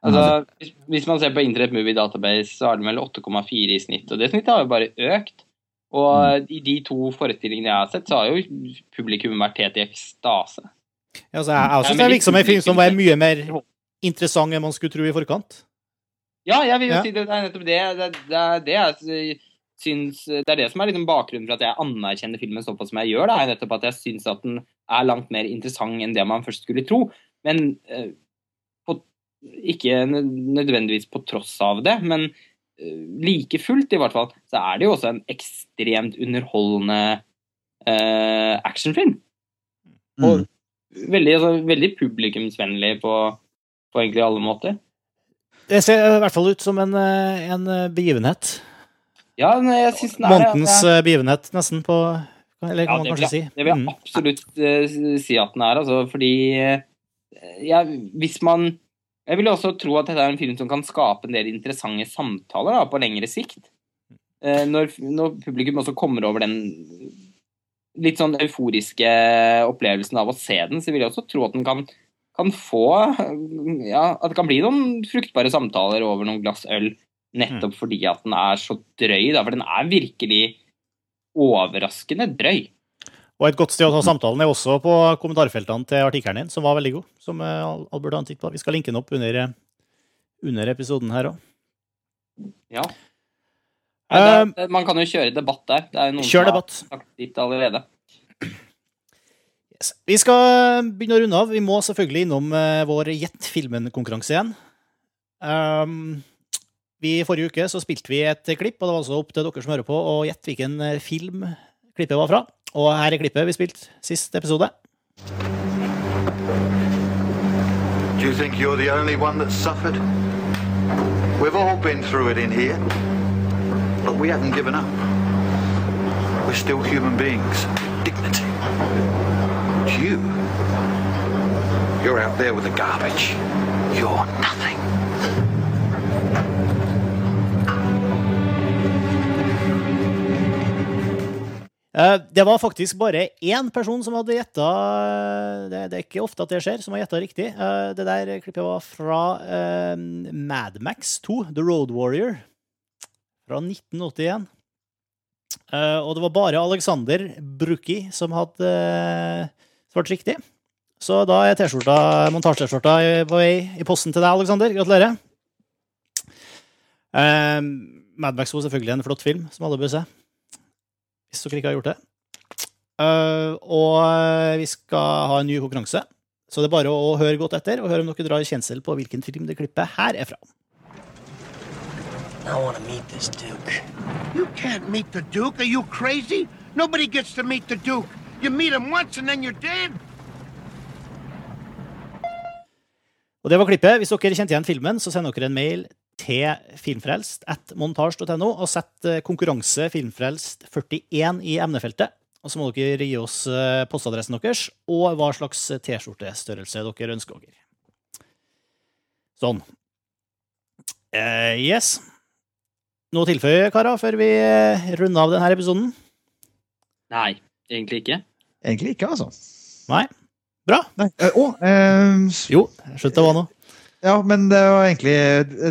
Altså, hvis, hvis, man ser på Internet Movie Database, så har den vel 8,4 i snitt, og det snittet har jo bare økt. Og mm. i de to forestillingene jeg har sett, så har jo publikum vært helt i ekstase. Ja, altså, jeg syns det virker som en film som var mye mer interessant enn man skulle tro i forkant. Ja, jeg vil jo ja. si det, det er nettopp det. Det, det, det, jeg syns, det er det som er liksom bakgrunnen for at jeg anerkjenner filmen såpass som jeg gjør. Det er nettopp at jeg syns at den er langt mer interessant enn det man først skulle tro. Men eh, på, ikke nødvendigvis på tross av det, men like fullt, i hvert fall, så er det jo også en ekstremt underholdende uh, actionfilm. Mm. Og veldig, altså, veldig publikumsvennlig på, på, egentlig alle måter. Det ser i hvert fall ut som en, eh, en begivenhet. Ja, jeg synes den er Månedens ja. Eh, begivenhet, nesten, på Eller kan ja, man kanskje si. Det vil jeg mm. absolutt uh, si at den er, altså, fordi uh, ja, hvis man jeg vil også tro at dette er en film som kan skape en del interessante samtaler da, på lengre sikt. Eh, når, når, publikum også kommer over den litt sånn euforiske opplevelsen av å se den, så vil jeg også tro at den kan, kan få Ja, at det kan bli noen fruktbare samtaler over noen glass øl, nettopp mm. fordi at den er så drøy. Da, for den er virkelig overraskende drøy. Og et godt sted å ta samtalen er også på kommentarfeltene til artikkelen din, som var veldig god. Som Albert har titt på. Vi skal linke den opp under, eh, under episoden her òg. Ja. Nei, det, det, man kan jo kjøre debatt der. Det er noen Kjør debatt. som har sagt allerede. Yes. Vi skal begynne å runde av. Vi må selvfølgelig innom vår Gjett filmen-konkurranse igjen. Um, vi, forrige uke så spilte vi et klipp, og det var altså opp til dere som hører på, å gjette hvilken film klippet var fra. Og her er klippet vi spilte sist episode. Do you think you're the only one that's suffered? We've all been through it in here. But we haven't given up. We're still human beings. Dignity. It's you. You're out there with the garbage. You're nothing. Det var faktisk bare én person som hadde gjetta det, det, er ikke ofte at det skjer, som har gjetta riktig. Eh, det der klippet var fra uh, Madmax 2, The Road Warrior, fra 1981. Uh, og det var bare Alexander Bruki som hadde svart riktig. Så da er T-skjorta, montasje-T-skjorta på vei i posten til deg, Alexander. Gratulerer. Uh, Madmax var selvfølgelig en flott film som alle bør se hvis dere ikke har gjort det. Uh, og vi skal ha en ny konkurranse, så det er bare å, høre godt etter og høre om dere drar kjensel på hvilken film det klippet her er fra. I want to meet this Duke. You can't meet the Duke. Are you crazy? Nobody gets to meet the Duke. You meet him once and then you're dead. Og det var klippet. Hvis dere kjente igjen filmen, så send dere en mail til filmfrelst at montasj.no og sett eh, konkurranse filmfrelst 41 i emnefeltet. Og så må dere gi oss eh, postadressen deres og hva slags T-skjortestørrelse dere ønsker dere. Sånn. Uh, yes. Noe å tilføye, karer, før vi runder av denne episoden? Nei, egentlig ikke. Egentlig ikke, altså. Nei. Bra. Nei. Uh, oh, uh, jo, slutt å være noe. Ja, men det var egentlig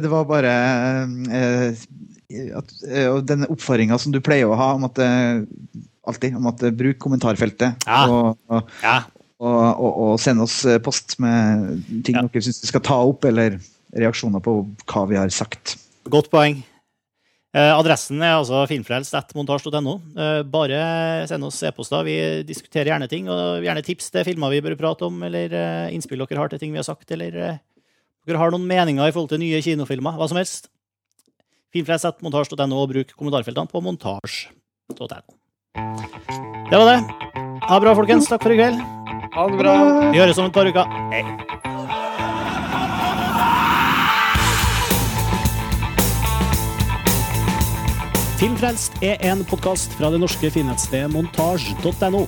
Det var bare eh, at, eh, den oppfordringa som du pleier å ha om at eh, alltid, om at eh, bruk kommentarfeltet. Ja. Og, og, ja. og, og, send oss post med ting ja. dere syns vi skal ta opp, eller reaksjoner på hva vi har sagt. Godt poeng. Eh, adressen er altså filmfrelst.montasj.no. Eh, bare send oss e-poster. Vi diskuterer gjerne ting. Og gjerne tips til filmer vi bør prate om, eller eh, innspill dere har til ting vi har sagt, eller dere har noen meninger i forhold til nye kinofilmer, hva som helst, filmflest.montasj.no, og bruk kommentarfeltene på montasj.no. Det var det. Ha det bra, folkens. Takk for i kveld. Ha det bra. Vi høres om et par uker. Hei. Filmfrelst er en podkast fra det norske finnettstedet montasj.no.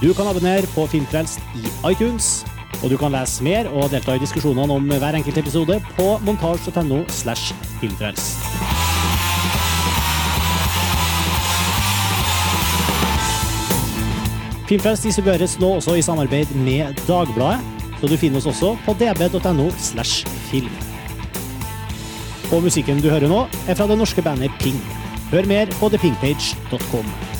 Du kan abonnere på Filmfrelst i iTunes, og du kan lese mer og delta i diskusjonene om hver enkelt episode på montasj.no slash filmfrelst. Filmfrelst distribueres nå også i samarbeid med Dagbladet, så du finner oss også på db.no slash film. Og musikken du hører nå, er fra det norske bandet Ping. Hør mer på thepinkpage.com.